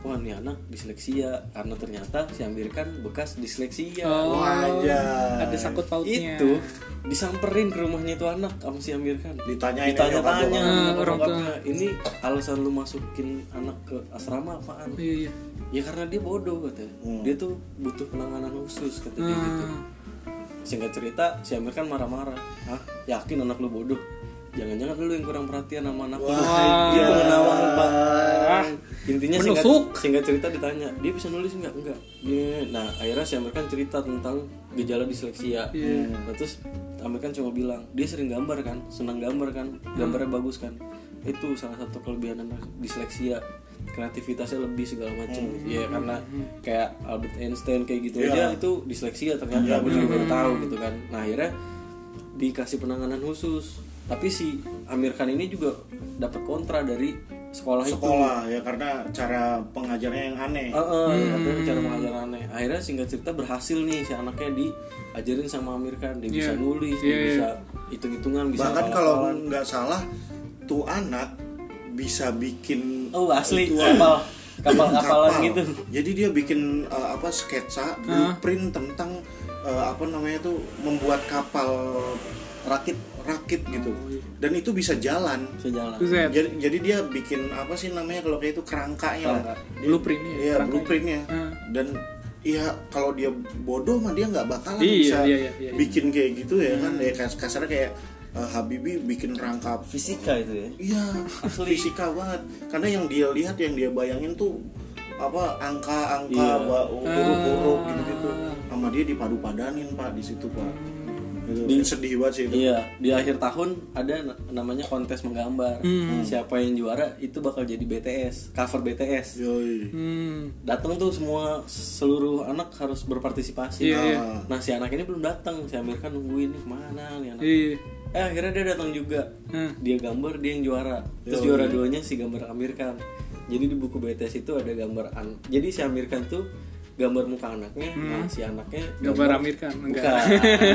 wah nih anak disleksia karena ternyata si Amir kan bekas disleksia Oh, Wajah. ada sakut pautnya itu disamperin ke rumahnya itu anak sama si Amir kan Ditanyain ditanya-tanya Ah, orang tua. ini alasan lu masukin anak ke asrama apaan iya iya ya karena dia bodoh katanya Hmm. dia tuh butuh penanganan khusus kata dia gitu Ah. singkat cerita si Amir kan marah-marah Hah? yakin anak lu bodoh jangan-jangan lu yang kurang perhatian sama anak lu. Wah. gitu nawang pak. Intinya singkat, singkat cerita ditanya dia bisa nulis nggak? Enggak Dia- nah akhirnya si Amir kan cerita tentang gejala disleksia. Iya. nah, terus Amir kan cuma bilang dia sering gambar kan senang gambar kan gambarnya bagus kan. Itu salah satu kelebihan anak disleksia kreativitasnya lebih segala macam ya karena kayak Albert Einstein kayak gitu aja itu disleksia ternyata gue juga baru tahu gitu kan. Nah akhirnya dikasih penanganan khusus tapi si Amir Khan ini juga dapat kontra dari sekolah, itu sekolah ya karena cara pengajarnya yang aneh Heeh, katanya cara mengajar aneh. Akhirnya singkat cerita berhasil nih si anaknya diajarin sama Amir Khan. Dia bisa nulis, dia Iya, iya. bisa hitung-hitungan, bisa bahkan kalau nggak salah tuh anak bisa bikin oh asli Itu, kapal kapal-kapalan kapal. gitu. Jadi dia bikin uh, apa sketsa, blueprint tentang uh, apa namanya tuh membuat kapal rakit rakit gitu. Dan itu bisa jalan. Bisa jalan. Buset. Jadi, jadi dia bikin apa sih namanya kalau kayak itu kerangkanya. Kerangka. Dia- Blueprintnya, Iya, kerangkanya. blueprintnya. Hmm. Dan Iya, kalau dia bodoh mah dia nggak bakalan Iya, bisa iya, iya, iya. bikin kayak gitu ya kan? Ya kas- kasarnya kayak uh, Habibie bikin rangka fisika itu ya Iya, fisika banget. Karena yang dia lihat, yang dia bayangin tuh apa angka-angka, Iya. huruf-huruf Ah. gitu-gitu. Sama dia dipadu-padanin pak di situ pak. Gitu. Di- sedih banget sih itu. Iya, di akhir tahun ada na- namanya kontes menggambar. Hmm. Siapa yang juara itu bakal jadi BTS, cover BTS. Yoi. Hmm. Datang tuh semua seluruh anak harus berpartisipasi. Iya, iya. Nah, si anak ini belum datang. Si Amir kan nungguin nih ke mana nih anak. Iya. Eh akhirnya dia datang juga. Hmm. Dia gambar, dia yang juara. Terus juara duanya si gambar Amir Khan. Jadi di buku BTS itu ada gambar an. Jadi si Amir Khan tuh gambar muka anaknya, nah si anaknya Gambar Amir Khan, enggak. Bukan.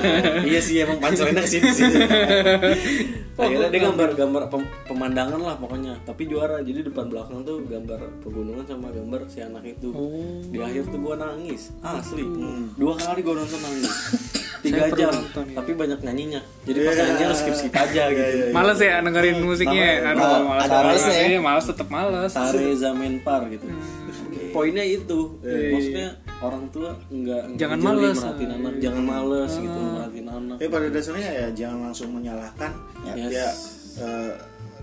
iya sih emang pancelannya sih. Akhirnya dia gambar-gambar pem- pemandangan lah pokoknya, tapi juara. Jadi depan belakang tuh gambar pegunungan sama gambar si anak itu. Di akhir tuh gua nangis, asli. Dua kali gua nonton nangis. Tiga jam, nonton, ya. tapi banyak nyanyinya. Jadi pas nyanyi harus skip skip aja gitu. Males ya dengerin musiknya. Aduh, males. ada malesnya ya. Iya, males tetap males. Tare Zamenpar gitu. Poinnya itu, Iya, maksudnya orang tua nggak Jangan males. merhatiin anak, jangan males gitu merhatiin anak. Ya pada dasarnya ya jangan langsung menyalahkan. Ya, Yes. ya, eh,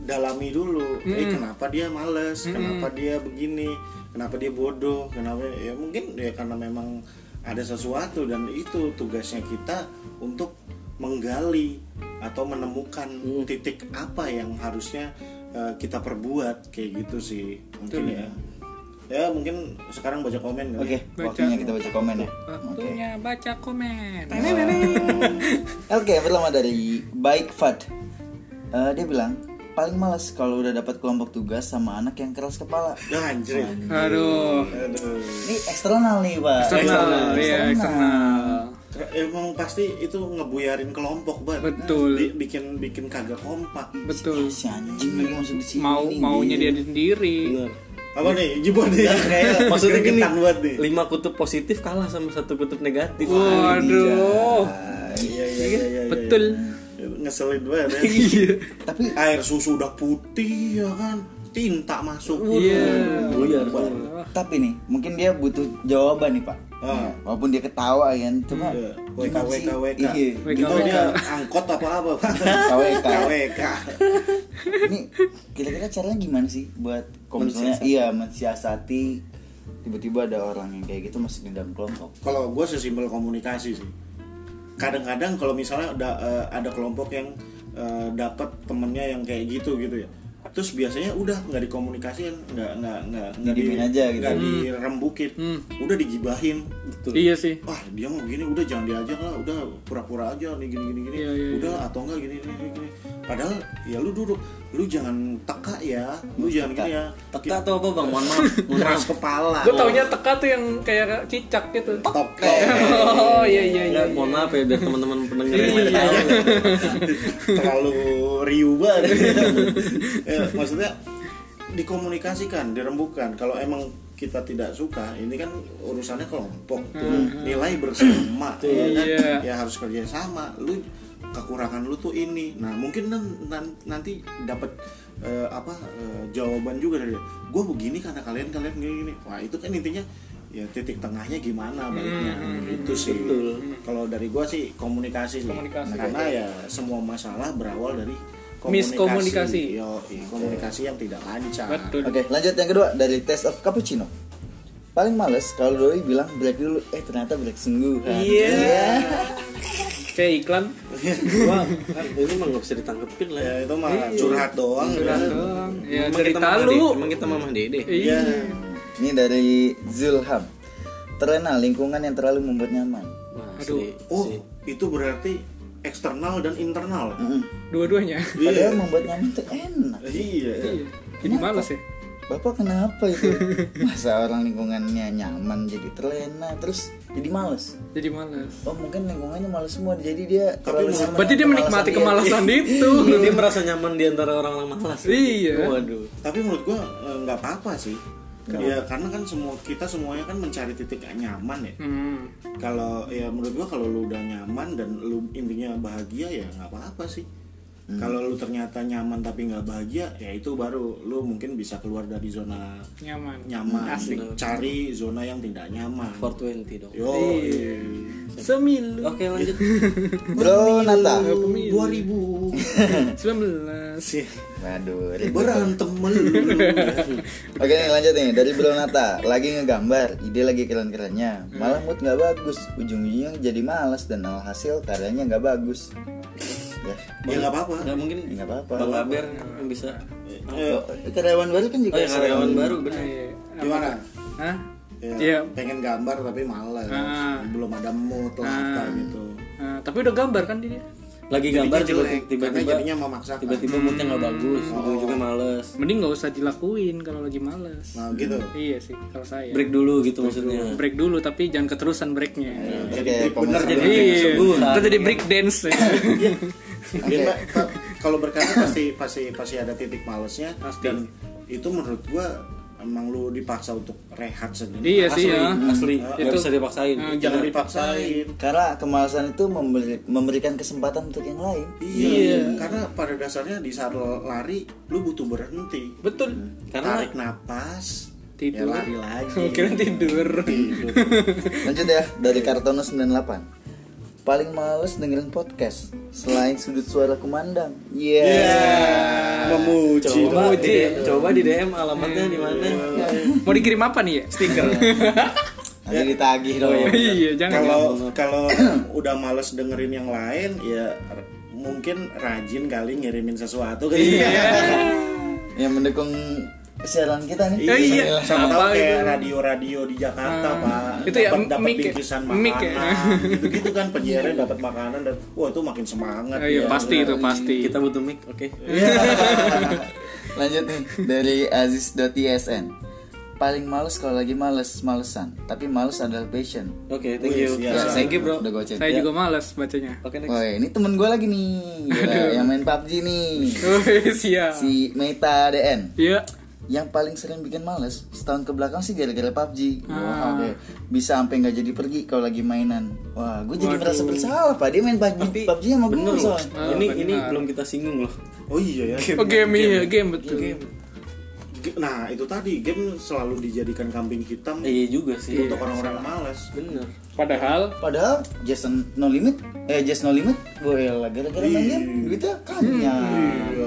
dalami dulu. Eh kenapa dia males? Kenapa dia begini? Kenapa dia bodoh? Kenapa? Ya mungkin ya karena memang ada sesuatu dan itu tugasnya kita untuk menggali atau menemukan titik apa yang harusnya eh, kita perbuat kayak gitu sih mungkin ya. Ya mungkin sekarang baca komen kali. oke ya. waktunya kita baca komen ya oke Waktunya baca komen. Oke, pertama dari Baik Fat. Eh, dia bilang paling males kalau udah dapat kelompok tugas sama anak yang keras kepala. Ya anjir. Aduh. Aduh. Ini eksternal nih, Pak. Eksternal, iya eksternal. Emang pasti itu ngebuyarin kelompok banget. Betul. Bi- bikin bikin kagak kompak. Betul. Si anjing lagi masuk di sini. Mau maunya dia sendiri. Bener. Apa nih? Gimana nih? Maksudnya gini, nih. lima kutub positif kalah sama satu kutub negatif. Waduh. Ah, iya, iya, iya, iya, iya. Betul. Ngeselin banget ya. Tapi Air susu udah putih ya kan. Tinta masuk. Iya. Buyar, Wah. tapi nih, mungkin dia butuh jawaban nih, Pak. Ah. Walaupun dia ketawa kan, cuma Iya. WK WK? WK. Iya. WK. Itu dia angkot apa apa? KWK. KWK. Ini kira-kira caranya gimana sih buat kalau misalnya iya mensiasati tiba-tiba ada orang yang kayak gitu masuk di dalam kelompok. Kalau gue sesimpel komunikasi sih. Kadang-kadang kalau misalnya ada eh, ada kelompok yang eh, dapat temennya yang kayak gitu gitu ya. Terus biasanya udah nggak dikomunikasiin, nggak nggak nggak nggak Didiemin aja gitu. nggak dirembukin, udah digibahin. Iya sih. Wah dia mau gini, udah jangan diajak lah, udah pura-pura aja nih gini gini gini. Iya, iya, udah atau enggak gini gini gini. Padahal ya lu duduk, lu jangan teka ya, lu jangan gini ya. Teka atau apa bang? Mohon maaf. Keras kepala. Gue taunya teka tuh yang kayak cicak gitu. Toke. Oh iya iya iya. Ya, mohon maaf ya biar teman-teman lain tahu. terlalu riuh banget. Ya, maksudnya dikomunikasikan dirembukan. Kalau emang kita tidak suka ini kan urusannya kelompok tuh. Nilai bersama ya kan? Iya. ya harus kerja sama. Lu kekurangan lu tuh ini. Nah mungkin nan- nan- nanti dapat eh, apa eh, jawaban juga dari gue begini karena kalian kalian gini gini. Wah itu kan intinya ya titik tengahnya gimana baiknya itu sih kalau dari gua sih komunikasi, sih. Komunikasi. karena ya semua masalah berawal dari Miskomunikasi. Yo, komunikasi yang tidak lancar. betul Oke, lanjut yang kedua dari Taste of Cappuccino. Paling males kalau doi bilang break dulu, eh ternyata break sungguhan. Iya. kayak iklan Wah, kan ini mah nggak bisa ditangkepin lah Ya itu mah curhat doang. Curhat ya. doang ya Emang cerita lu Emang kita mama dede. iya Ini dari Zulham. Terlena lingkungan yang terlalu membuat nyaman. Wah, Aduh. asli. Oh, itu berarti eksternal dan internal. Mm-mm. dua-duanya Padahal membuat nyaman itu enak. Iya. iya jadi males ya Bapak kenapa itu? Masa orang lingkungannya nyaman jadi terlena terus jadi males. jadi males Oh mungkin lingkungannya males semua jadi dia terlalu nyaman berarti dia menikmati kemalasan dia. itu Dia merasa nyaman di antara orang-orang malas. Iya. Waduh. Tapi menurut gua eh, nggak apa-apa sih. Ya karena kan semua kita semuanya kan mencari titik nyaman ya. hmm. Kalau ya menurut gua kalau lu udah nyaman dan lu intinya bahagia ya nggak apa-apa sih. Kalau lu ternyata nyaman tapi nggak bahagia, ya itu baru lu mungkin bisa keluar dari zona nyaman nyaman. Asik. Cari zona yang tidak nyaman. 420 dong. Yo, Iya. semilu Oke lanjut. Bro Nata. 2000 19 sih Waduh. ribet. berantem melulu. Oke nih lanjut nih dari Bro Nata lagi ngegambar ide lagi keren-kerennya malah mood nggak bagus ujung-ujungnya jadi malas dan alhasil karyanya nggak bagus ya ya nggak apa-apa. Nggak mungkin nggak apa-apa Bang Aber yang bisa. Eh, karyawan baru kan juga Oh ya karyawan baru benar. Iya. gimana? Hah? Ya, Iya. pengen gambar tapi malas. Ah. Belum ada mood lah apa gitu. Nah, tapi udah gambar kan dia Lagi Jadinya gambar tiba-tiba jadinya memaksakan. tiba-tiba moodnya nggak bagus, ujung juga males. mending nggak usah dilakuin kalau lagi males Nah gitu. iya sih kalau saya Break dulu gitu maksudnya. break dulu tapi jangan keterusan breaknya Oke, Bener jadi iya jadi break dance ya. Ya, Mbak, ka- kalau berkarya pasti pasti pasti ada titik malesnya Pasti. dan itu menurut gua emang lu dipaksa untuk rehat sejenak. iya Asli, sih ya asli. Nggak Itu- bisa dipaksain. Nah, Jangan dipaksain. karena kemalasan itu memberi- memberikan kesempatan untuk yang lain Iya, karena pada dasarnya di saat lo lari lu butuh berhenti. betul Karena Tarik napas, Tidur. ya lari lagi. kira tidur Tidur. lanjut ya dari Kartono 98 paling males dengerin podcast selain sudut suara kumandang. Iya. Memuji. coba di coba di DM alamatnya di mana? mau dikirim apa nih ya stiker? Nanti ditagih dong. Iya jangan Kalau kalau udah males dengerin yang lain ya mungkin rajin kali ngirimin sesuatu ke dia. yang mendukung siaran kita nih Eh, iya. Sama tahu kayak radio-radio di Jakarta, Ah, Pak. itu ya, dapat ya? bingkisan Mic makanan. ya? Gitu-gitu kan penyiarnya dapat makanan dan wah itu makin semangat. Iya ya. pasti itu pasti Kita butuh mic, oke. lanjut nih dari Aziz.isn paling males kalau lagi males malesan tapi males adalah passion Oke, thank you. Wih, Ya, siap. Thank you, Bro. udah gue chat saya juga malas bacanya Oke, next. Woi, ini temen gue lagi nih Gila, yang main PUBG nih Wih, siap si Meta DN iya yang paling sering bikin males setahun ke belakang sih gara-gara PUBG Ah. Wah, oke. bisa sampai nggak jadi pergi kalau lagi mainan wah gue jadi merasa bersalah pak dia main PUBG, PUBG sama gue Bener loh. soalnya Ah, ini benar. ini belum kita singgung loh. Oh iya ya. oh game iya game betul Ge- Nah, itu tadi game selalu dijadikan kambing hitam Eh, iya juga sih. untuk orang-orang malas. Bener. padahal padahal Jason No Limit eh Just No Limit gue gara-gara main game duitnya kanya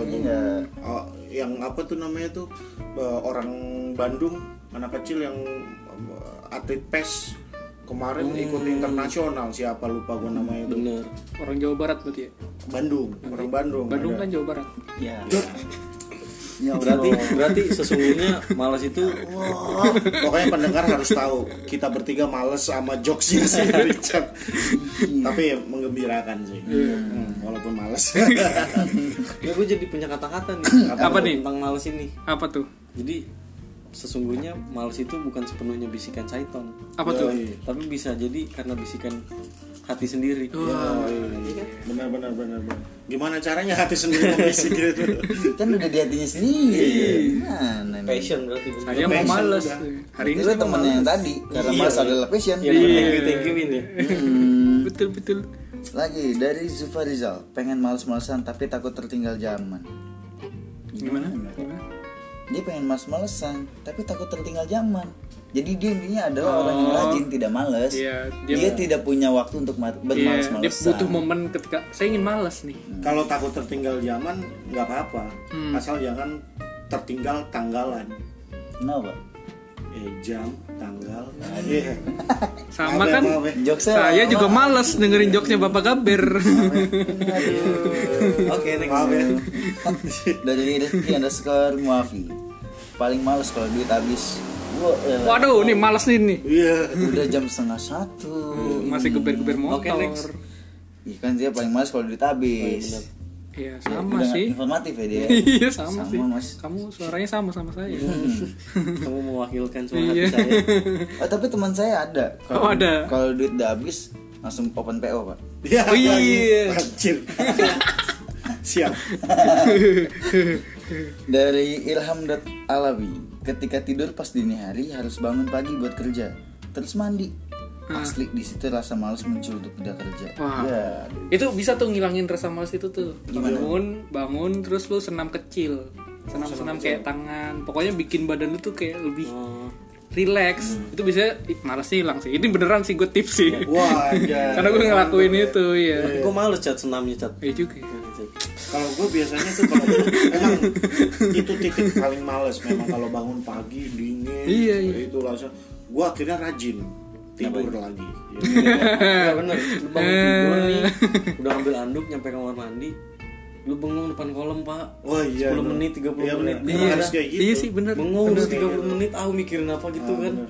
iya Oh, yang apa tuh namanya tuh eh, orang Bandung anak kecil yang eh, atlet PES kemarin ikut internasional siapa lupa gua namanya itu Bener. orang Jawa Barat berarti ya? Bandung orang Bandung Bandung ada. kan Jawa Barat? Ya ya Berarti berarti sesungguhnya malas itu Wah, pokoknya pendengar harus tahu kita bertiga males sama jokesnya si Richard. Tapi menggembirakan sih. Hmm, walaupun males. Ya gue jadi punya kata-kata nih Apa nih? tentang males ini. apa tuh? Jadi sesungguhnya males itu bukan sepenuhnya bisikan syaiton, apa tuh? Tapi bisa jadi karena bisikan hati sendiri. Yoi. benar benar benar benar. gimana caranya hati sendiri membisik gitu? Kan udah di hatinya sendiri. Gimana nih? Passion berarti. Saya mau males. hari ini itu temennya yang males tadi. Karena Iya. mas adalah passion. Ya, bener. thank you, thank you Win ya. Hmm. betul betul. Lagi dari Zufa Rizal pengen males-malesan tapi takut tertinggal zaman. Gimana? Gimana dia pengen males-malesan tapi takut tertinggal zaman jadi dia intinya adalah orang yang rajin tidak males Iya, dia, dia- tidak punya waktu untuk ma- Iya, dia bermalas-malesan butuh momen ketika saya ingin males nih. Kalau takut tertinggal zaman nggak apa-apa, Hmm. asal jangan tertinggal tanggalan. kenapa Eh jam, tanggal. Iya. Sama ya, kan ya. jokesnya saya juga males dengerin jokesnya Bapak Gaber. Oke, next. Ya. dari Rifki underscore Muafi paling males kalau duit habis Wah, eh, Waduh, nih males nih nih. Iya. udah jam setengah satu Masih geber-geber motor. Oke, next. Iya kan dia paling males kalau duit habis Iya, Ya, sama udah sih. informatif ya dia Iya, sama, Sama, sih. Mas. Kamu suaranya sama sama saya. Kamu mewakilkan suara Iya. hati saya. Oh, tapi teman saya ada. Oh, ada. Kalau duit udah habis langsung open PO, Pak. Iya. Oh, iya. Anjir. Siap. Dari Ilham Alawi, ketika tidur pas dini hari harus bangun pagi buat kerja, terus mandi. Asli di situ rasa malas muncul untuk tidak kerja. Wah. Ya, Itu bisa tuh ngilangin rasa males itu tuh. Bangun, bangun terus lu senam kecil. Senam-senam kayak tangan. Pokoknya bikin badan lu tuh kayak lebih Oh, relax. Itu bisa ih, malas sih hilang sih. Ini beneran sih gue tips sih. Wah, ya. Karena gue ngelakuin itu ya. Tapi gue males cat senamnya cat. Iya juga. ya. Kalau gue biasanya tuh kalau emang itu titik paling males memang kalau bangun pagi dingin. Iya, iya. Itu langsung gue akhirnya rajin tidur lagi. Ya. Ya bener, lu bangun tidur nih, udah ambil anduk nyampe kamar mandi, lu bengong depan kolam pak. Oh iya. 10 bener. menit, 30 Iya, bener. menit. Iya, harus kayak gitu. iya sih bener. Bengong Bener. udah 30 menit, aku mikirin apa gitu Ah, kan. bener.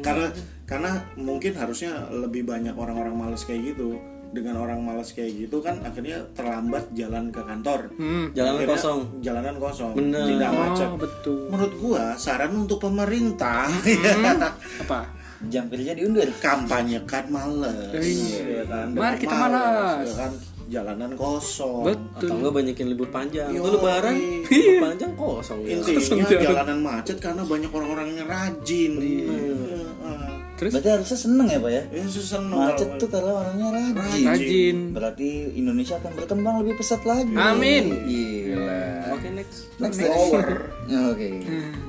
Karena karena mungkin harusnya lebih banyak orang-orang males kayak gitu. Dengan orang malas kayak gitu kan akhirnya terlambat jalan ke kantor. Hmm. Jalanan Akhirnya kosong. Jalanan kosong. Bener. Tidak macet. Oh, betul. Menurut gua saran untuk pemerintah Apa? Jam kerja diundur. kampanyekan males. Iya. Ya kan? Mari kita malas. ya kan? Jalanan kosong. Betul. Atau enggak banyakin libur panjang. Itu lebaran, libur panjang kosong ya. Intinya jalan. jalanan macet karena banyak orang-orang yang rajin. Iya. Terus Berarti harusnya seneng ya, Pak ya? Ya susah Macet tuh karena orangnya rajin. rajin. Berarti Indonesia akan berkembang lebih pesat lagi. Amin. Gila. Oke next. Next Power. Oke.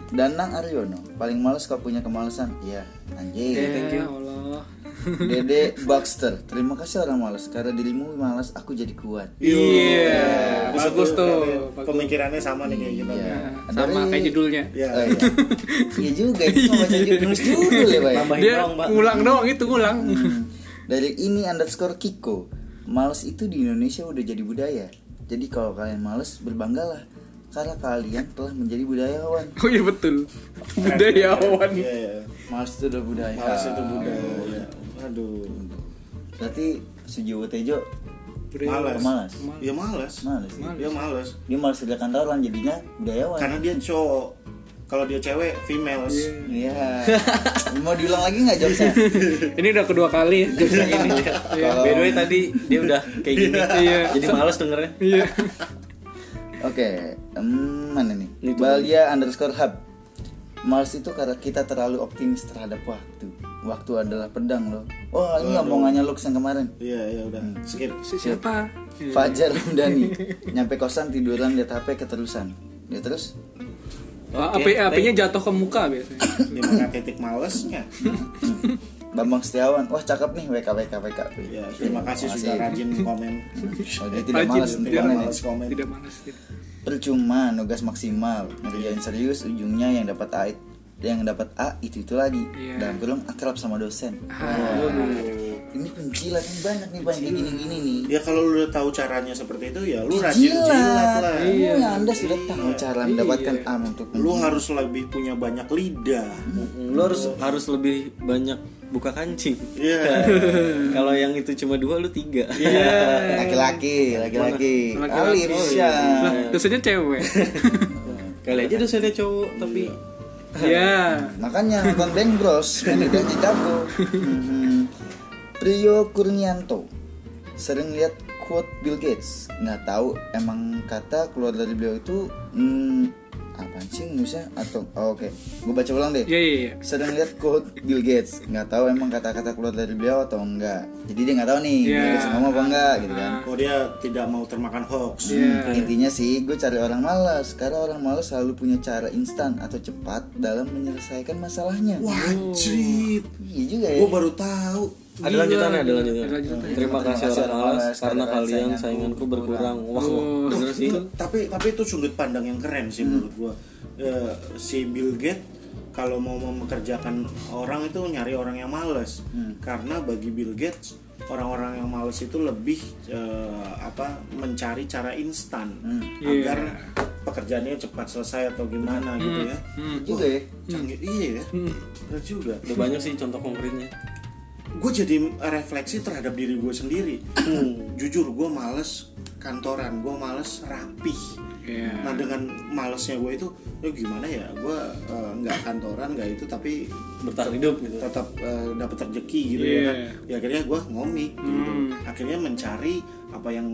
Danang Aryono, paling males kalau punya kemalasan. Iya, anjing. Ya Allah. Dede Baxter, terima kasih orang malas karena dirimu malas aku jadi kuat. Iya. Bisa Bagus tuh. Bagus. Pemikirannya sama nih kayak kita. Iya. Sama kayak judulnya. Ya. Oh, iya. Iya juga itu baca judul ya, Pak. ya? Dia doang, Pak. ngulang doang itu ngulang. Hmm. Dari ini underscore Kiko, males itu di Indonesia udah jadi budaya. Jadi kalau kalian males berbanggalah karena kalian telah menjadi budayawan. Oh iya betul. Budayawan. Iya, iya. Males itu udah budaya. Males itu budaya. Aduh. Berarti Sujiwo Tejo Malas. malas. Ya malas. Males. ya? Dia malas. Dia malas kerja kantoran jadinya budayawan. Karena dia cowok. Kalau dia cewek, females. Iya. Mau diulang lagi nggak jokesnya? Ini udah kedua kali jokesnya ini. Iya. By the way tadi dia udah kayak gini. Iya. Jadi males dengernya. Iya. Oke, em, mana nih? Balia underscore hub. Males itu karena kita terlalu optimis terhadap waktu. Waktu adalah pedang loh. Wah ini omongannya Lux yang kemarin. Iya, iya udah. Skip. Si siapa? Fajar Ramdhani nyampe kosan tiduran lihat HP keterusan. Ya terus Oh, api apinya jatuh ke muka biasanya. Gimana titik malesnya? Bambang Setiawan, wah cakep nih WK WK WK. Ya, terima kasih sudah rajin komen. Oh, dia tidak malas komen. Tidak malas. Percuma nugas maksimal ngerjain serius ujungnya yang dapat A yang dapat A itu itu lagi Iya. dalam kurung akrab sama dosen. Ah. Ini penjilat nih banyak nih banyak kayak gini-gini nih. Ya kalau lu udah tahu caranya seperti itu ya lu rajin jilat lah. Iya. Anda sudah tahu cara mendapatkan A untuk Lu harus lebih punya banyak lidah. Lu harus harus lebih banyak buka kancing. Iya. Kalau yang itu cuma dua, lu tiga. laki-laki, laki-laki. Laki-laki. Alif Lah, Syah. dosennya cewek. Kali aja dosennya cowok, tapi Iya. Makanya nonton Bang Bros, udah jago. Hmm. Priyo Kurnianto sering lihat quote Bill Gates. Nggak tahu emang kata keluar dari beliau itu hmm, apaan sih ngusnya atau oh, oke gue baca ulang deh Iya iya iya. sedang lihat quote Bill Gates nggak tahu emang kata-kata keluar dari beliau atau enggak jadi dia nggak tahu nih Iya. Bill Gates ngomong apa enggak gitu kan Oh dia tidak mau termakan hoax. Iya. intinya sih gue cari orang malas karena orang malas selalu punya cara instan atau cepat dalam menyelesaikan masalahnya Wajib. iya juga ya Gue baru tahu. Ada lanjutannya ada lanjutannya. Ada lanjutannya. terima kasih orang malas, karena kalian sainganku sainganku berkurang. wah Oh. bener sih. Tapi tapi itu sudut pandang yang keren sih menurut gue. si Bill Gates kalau mau mempekerjakan orang itu nyari orang yang males. Karena bagi Bill Gates orang-orang yang males itu lebih eh, apa mencari cara instan agar pekerjaannya cepat selesai atau gimana gitu ya. Iya juga ya? Canggih. Iya ya. Benar juga. udah banyak sih contoh konkretnya gue jadi refleksi terhadap diri gue sendiri. Jujur gue males kantoran gue males rapih. Iya. nah dengan malesnya gue itu ya gimana ya gue eh, nggak kantoran nggak itu tapi bertahan hidup gitu. tetap eh, dapat rezeki gitu Iya. ya kan. Ya akhirnya gue ngomik gitu. Akhirnya mencari apa yang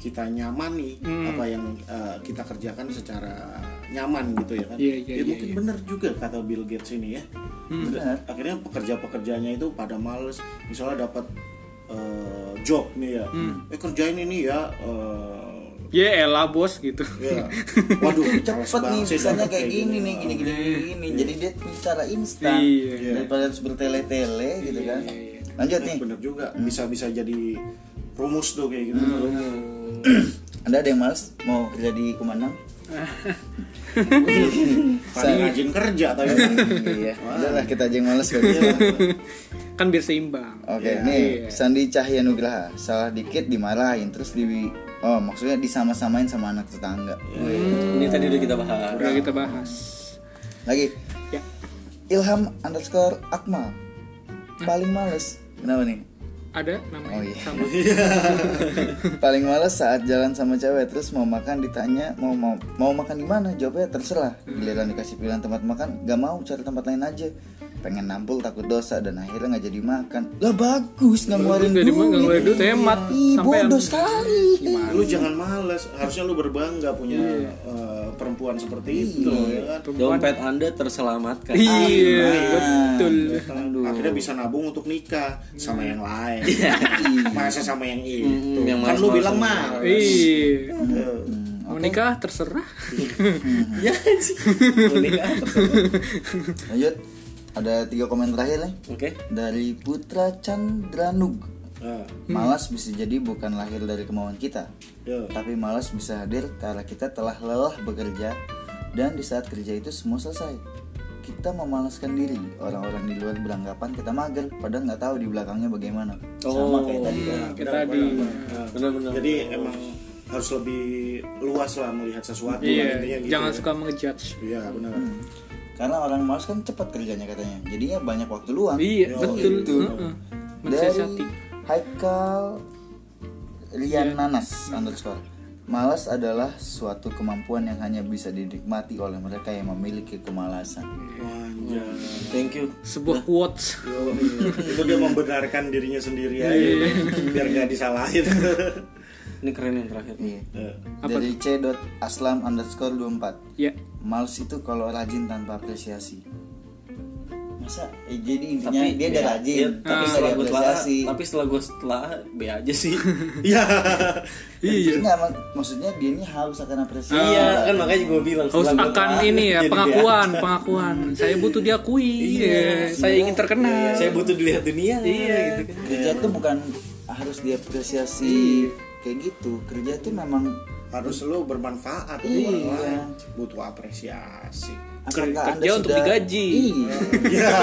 kita nyamani apa yang eh, kita kerjakan secara nyaman gitu ya kan? Iya, iya, ya iya, mungkin benar juga kata Bill Gates ini ya. Benar. Akhirnya pekerja-pekerjanya itu pada males misalnya dapat eh, job nih ya. Eh kerjain ini ya eh, Ya elah bos gitu. ya. Waduh cepet nih misalnya kayak gini nih gini gini gini, gini. jadi dia cara instan Iya. daripada harus bertele-tele gitu kan. iya. lanjut nih. bener juga. Bisa bisa jadi rumus tuh kayak gitu. Anda ada yang males mau kerja di Kumandang paling rajin kerja tapi iya udah lah kita aja yang males kali ya Kan biar seimbang. Oke, Iya. nih Iya. Sandi Cahya Nugraha salah dikit dimarahin terus di oh maksudnya disama-samain sama anak tetangga. ini tadi udah kita bahas Udah kita bahas. Lagi Ya. Ilham underscore Akmal paling males. Kenapa nih? Ada namanya. Oh, iya. Sama. paling males saat jalan sama cewek terus mau makan ditanya mau mau mau makan di mana jawabnya terserah giliran dikasih pilihan tempat makan gak mau cari tempat lain aja pengen nampul takut dosa dan akhirnya nggak jadi makan lah bagus nggak ngeluarin duit nggak ngeluarin duit, hemat. Bodoh sekali lu jangan males harusnya lu berbangga punya eh, perempuan seperti itu ya kan? dompet anda terselamatkan. Iya, betul. akhirnya bisa nabung untuk nikah sama yang lain. Masa sama yang itu. Yang kan lu bilang Iya. Eh, Mau nikah terserah. ya sih. Menikah terserah. lanjut. Ada tiga komen terakhir nih. Oke. Dari Putra Chandranug eh, malas bisa jadi bukan lahir dari kemauan kita ya. tapi malas bisa hadir karena kita telah lelah bekerja dan di saat kerja itu semua selesai kita memalaskan diri orang-orang di luar beranggapan kita mager padahal nggak tahu di belakangnya bagaimana sama kayak tadi kan Kita di Nah, benar-benar jadi emang harus lebih luas lah melihat sesuatu Iya, intinya gitu jangan ya. suka ngejudge. iya benar karena orang malas kan cepat kerjanya katanya jadinya banyak waktu luang Iya, betul. itu. Heeh. dari Mensiasati. Haikal Rian Nanas underscore Malas adalah suatu kemampuan yang hanya bisa dinikmati oleh mereka yang memiliki kemalasan. Wanja. thank you Sebuah quotes. Yo, iya. itu dia membenarkan dirinya sendiri aja biar nggak disalahin ini keren yang terakhir Iya. Eh, Dari c. aslam underscore 24 Ya. Males itu kalau rajin tanpa apresiasi. Masa? Eh, jadi intinya tapi dia udah ya, rajin, iya, tapi nggak setelah gue telah tapi setelah gue setelah B aja sih Iya. Iya. Nggak, mak- maksudnya dia ini haus akan apresiasi. iya kan makanya gue bilang Harus akan telah, ini ya pengakuan, pengakuan. Saya butuh diakui. Iya, saya ingin terkenal. aja. saya butuh dilihat dunia Iya. gitu kan Kerja tuh bukan harus diapresiasi kayak gitu. Kerja tuh memang harus lu bermanfaat Iya. orang lain butuh apresiasi apakah Kerja untuk digaji. Iya. Iya,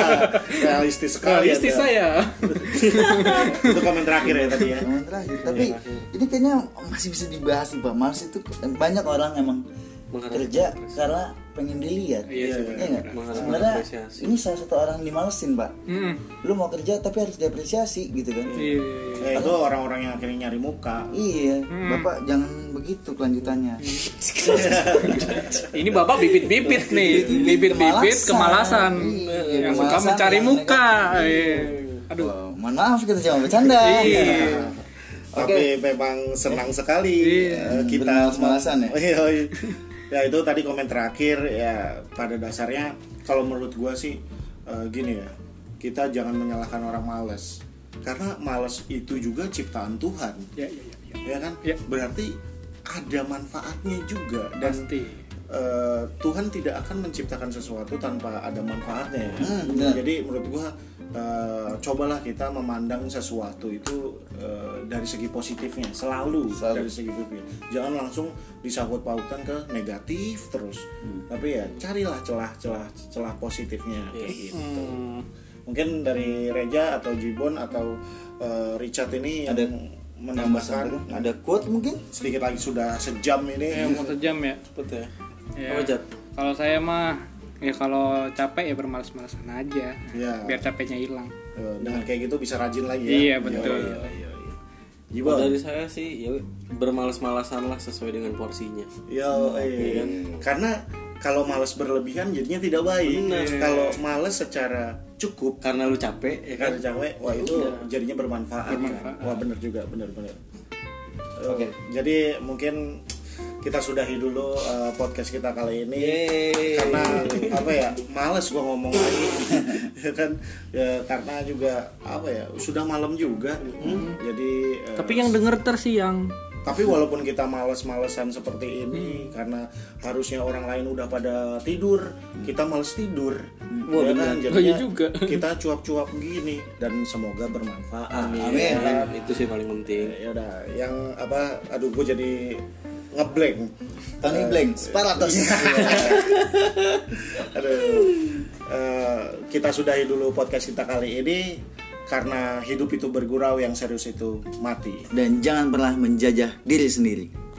realistis sekali. Realistis Anda. saya. Itu komen terakhir ya tadi ya. Yang terakhir. Tapi ini kayaknya masih bisa dibahas nih Pak. Males itu banyak orang emang Mengharapkan kerja karena pengen dilihat. Iya, Iya nggak? Mengharapkan Sebenarnya ini salah satu orang yang dimalesin Pak. Mm. Lu mau kerja tapi harus diapresiasi gitu kan. Iya. Eh, itu orang-orang yang akhirnya nyari muka. Iya, Hmm. Bapak jangan begitu kelanjutannya. Ini bapak bibit-bibit nih, bibit-bibit kemalasan, Iya, yang suka kemalasan mencari yang muka. Iya. Aduh. Wow, mohon maaf kita cuma bercanda. Iya. Tapi memang senang sekali Iya. eh, kita Bermalas-malasan ya? Ya itu tadi komen terakhir ya pada dasarnya kalau menurut gua sih eh, gini ya kita jangan menyalahkan orang males karena males itu juga ciptaan Tuhan ya ya ya, ya. ya kan Ya. berarti ada manfaatnya juga dan pasti eh, Tuhan tidak akan menciptakan sesuatu tanpa ada manfaatnya ya. Hmm, benar. jadi menurut gua eh, cobalah kita memandang sesuatu itu eh, dari segi positifnya selalu, Selalu. dari segi positifnya jangan langsung disangkut pautkan ke negatif terus Hmm. tapi ya carilah celah-celah celah positifnya kayak gitu Hmm. mungkin dari Reja atau Jibon atau eh, Richard ini yang Ada menambahkan ada quote mungkin sedikit lagi sudah sejam ini ya mau sejam ya cepet ya Ya. apa Jat? kalau saya mah ya kalau capek ya bermalas-malasan aja Ya. biar capeknya hilang dengan kayak gitu bisa rajin lagi ya Iya, betul. iya, iya, iya. Kalau Jibon dari saya sih ya bermalas-malasan lah sesuai dengan porsinya Yo, iya. Karena kalau males berlebihan jadinya tidak baik. Kalau males secara cukup karena lu capek ya ya kan kan capek, wah itu jadinya bermanfaat. Bermanfaat. Kan? Wah bener juga, bener-bener. Oke. Jadi mungkin kita sudahi dulu uh, podcast kita kali ini. Yeay. karena apa ya males gua ngomong lagi. Ya kan? Ya karena juga apa ya sudah malam juga. Jadi uh, tapi yang denger ter sih yang tapi walaupun kita males-malesan seperti ini karena harusnya orang lain udah pada tidur kita males tidur. Wah, ya kan? jadinya iya juga. kita cuap-cuap gini dan semoga bermanfaat. Amin. Ya kan? itu sih paling penting. Ya udah yang apa aduh gue jadi ngeblank. Tony Blank Sparatos aduh. Eh, kita sudahi dulu podcast kita kali ini karena hidup itu bergurau yang serius itu mati. Dan jangan pernah menjajah diri sendiri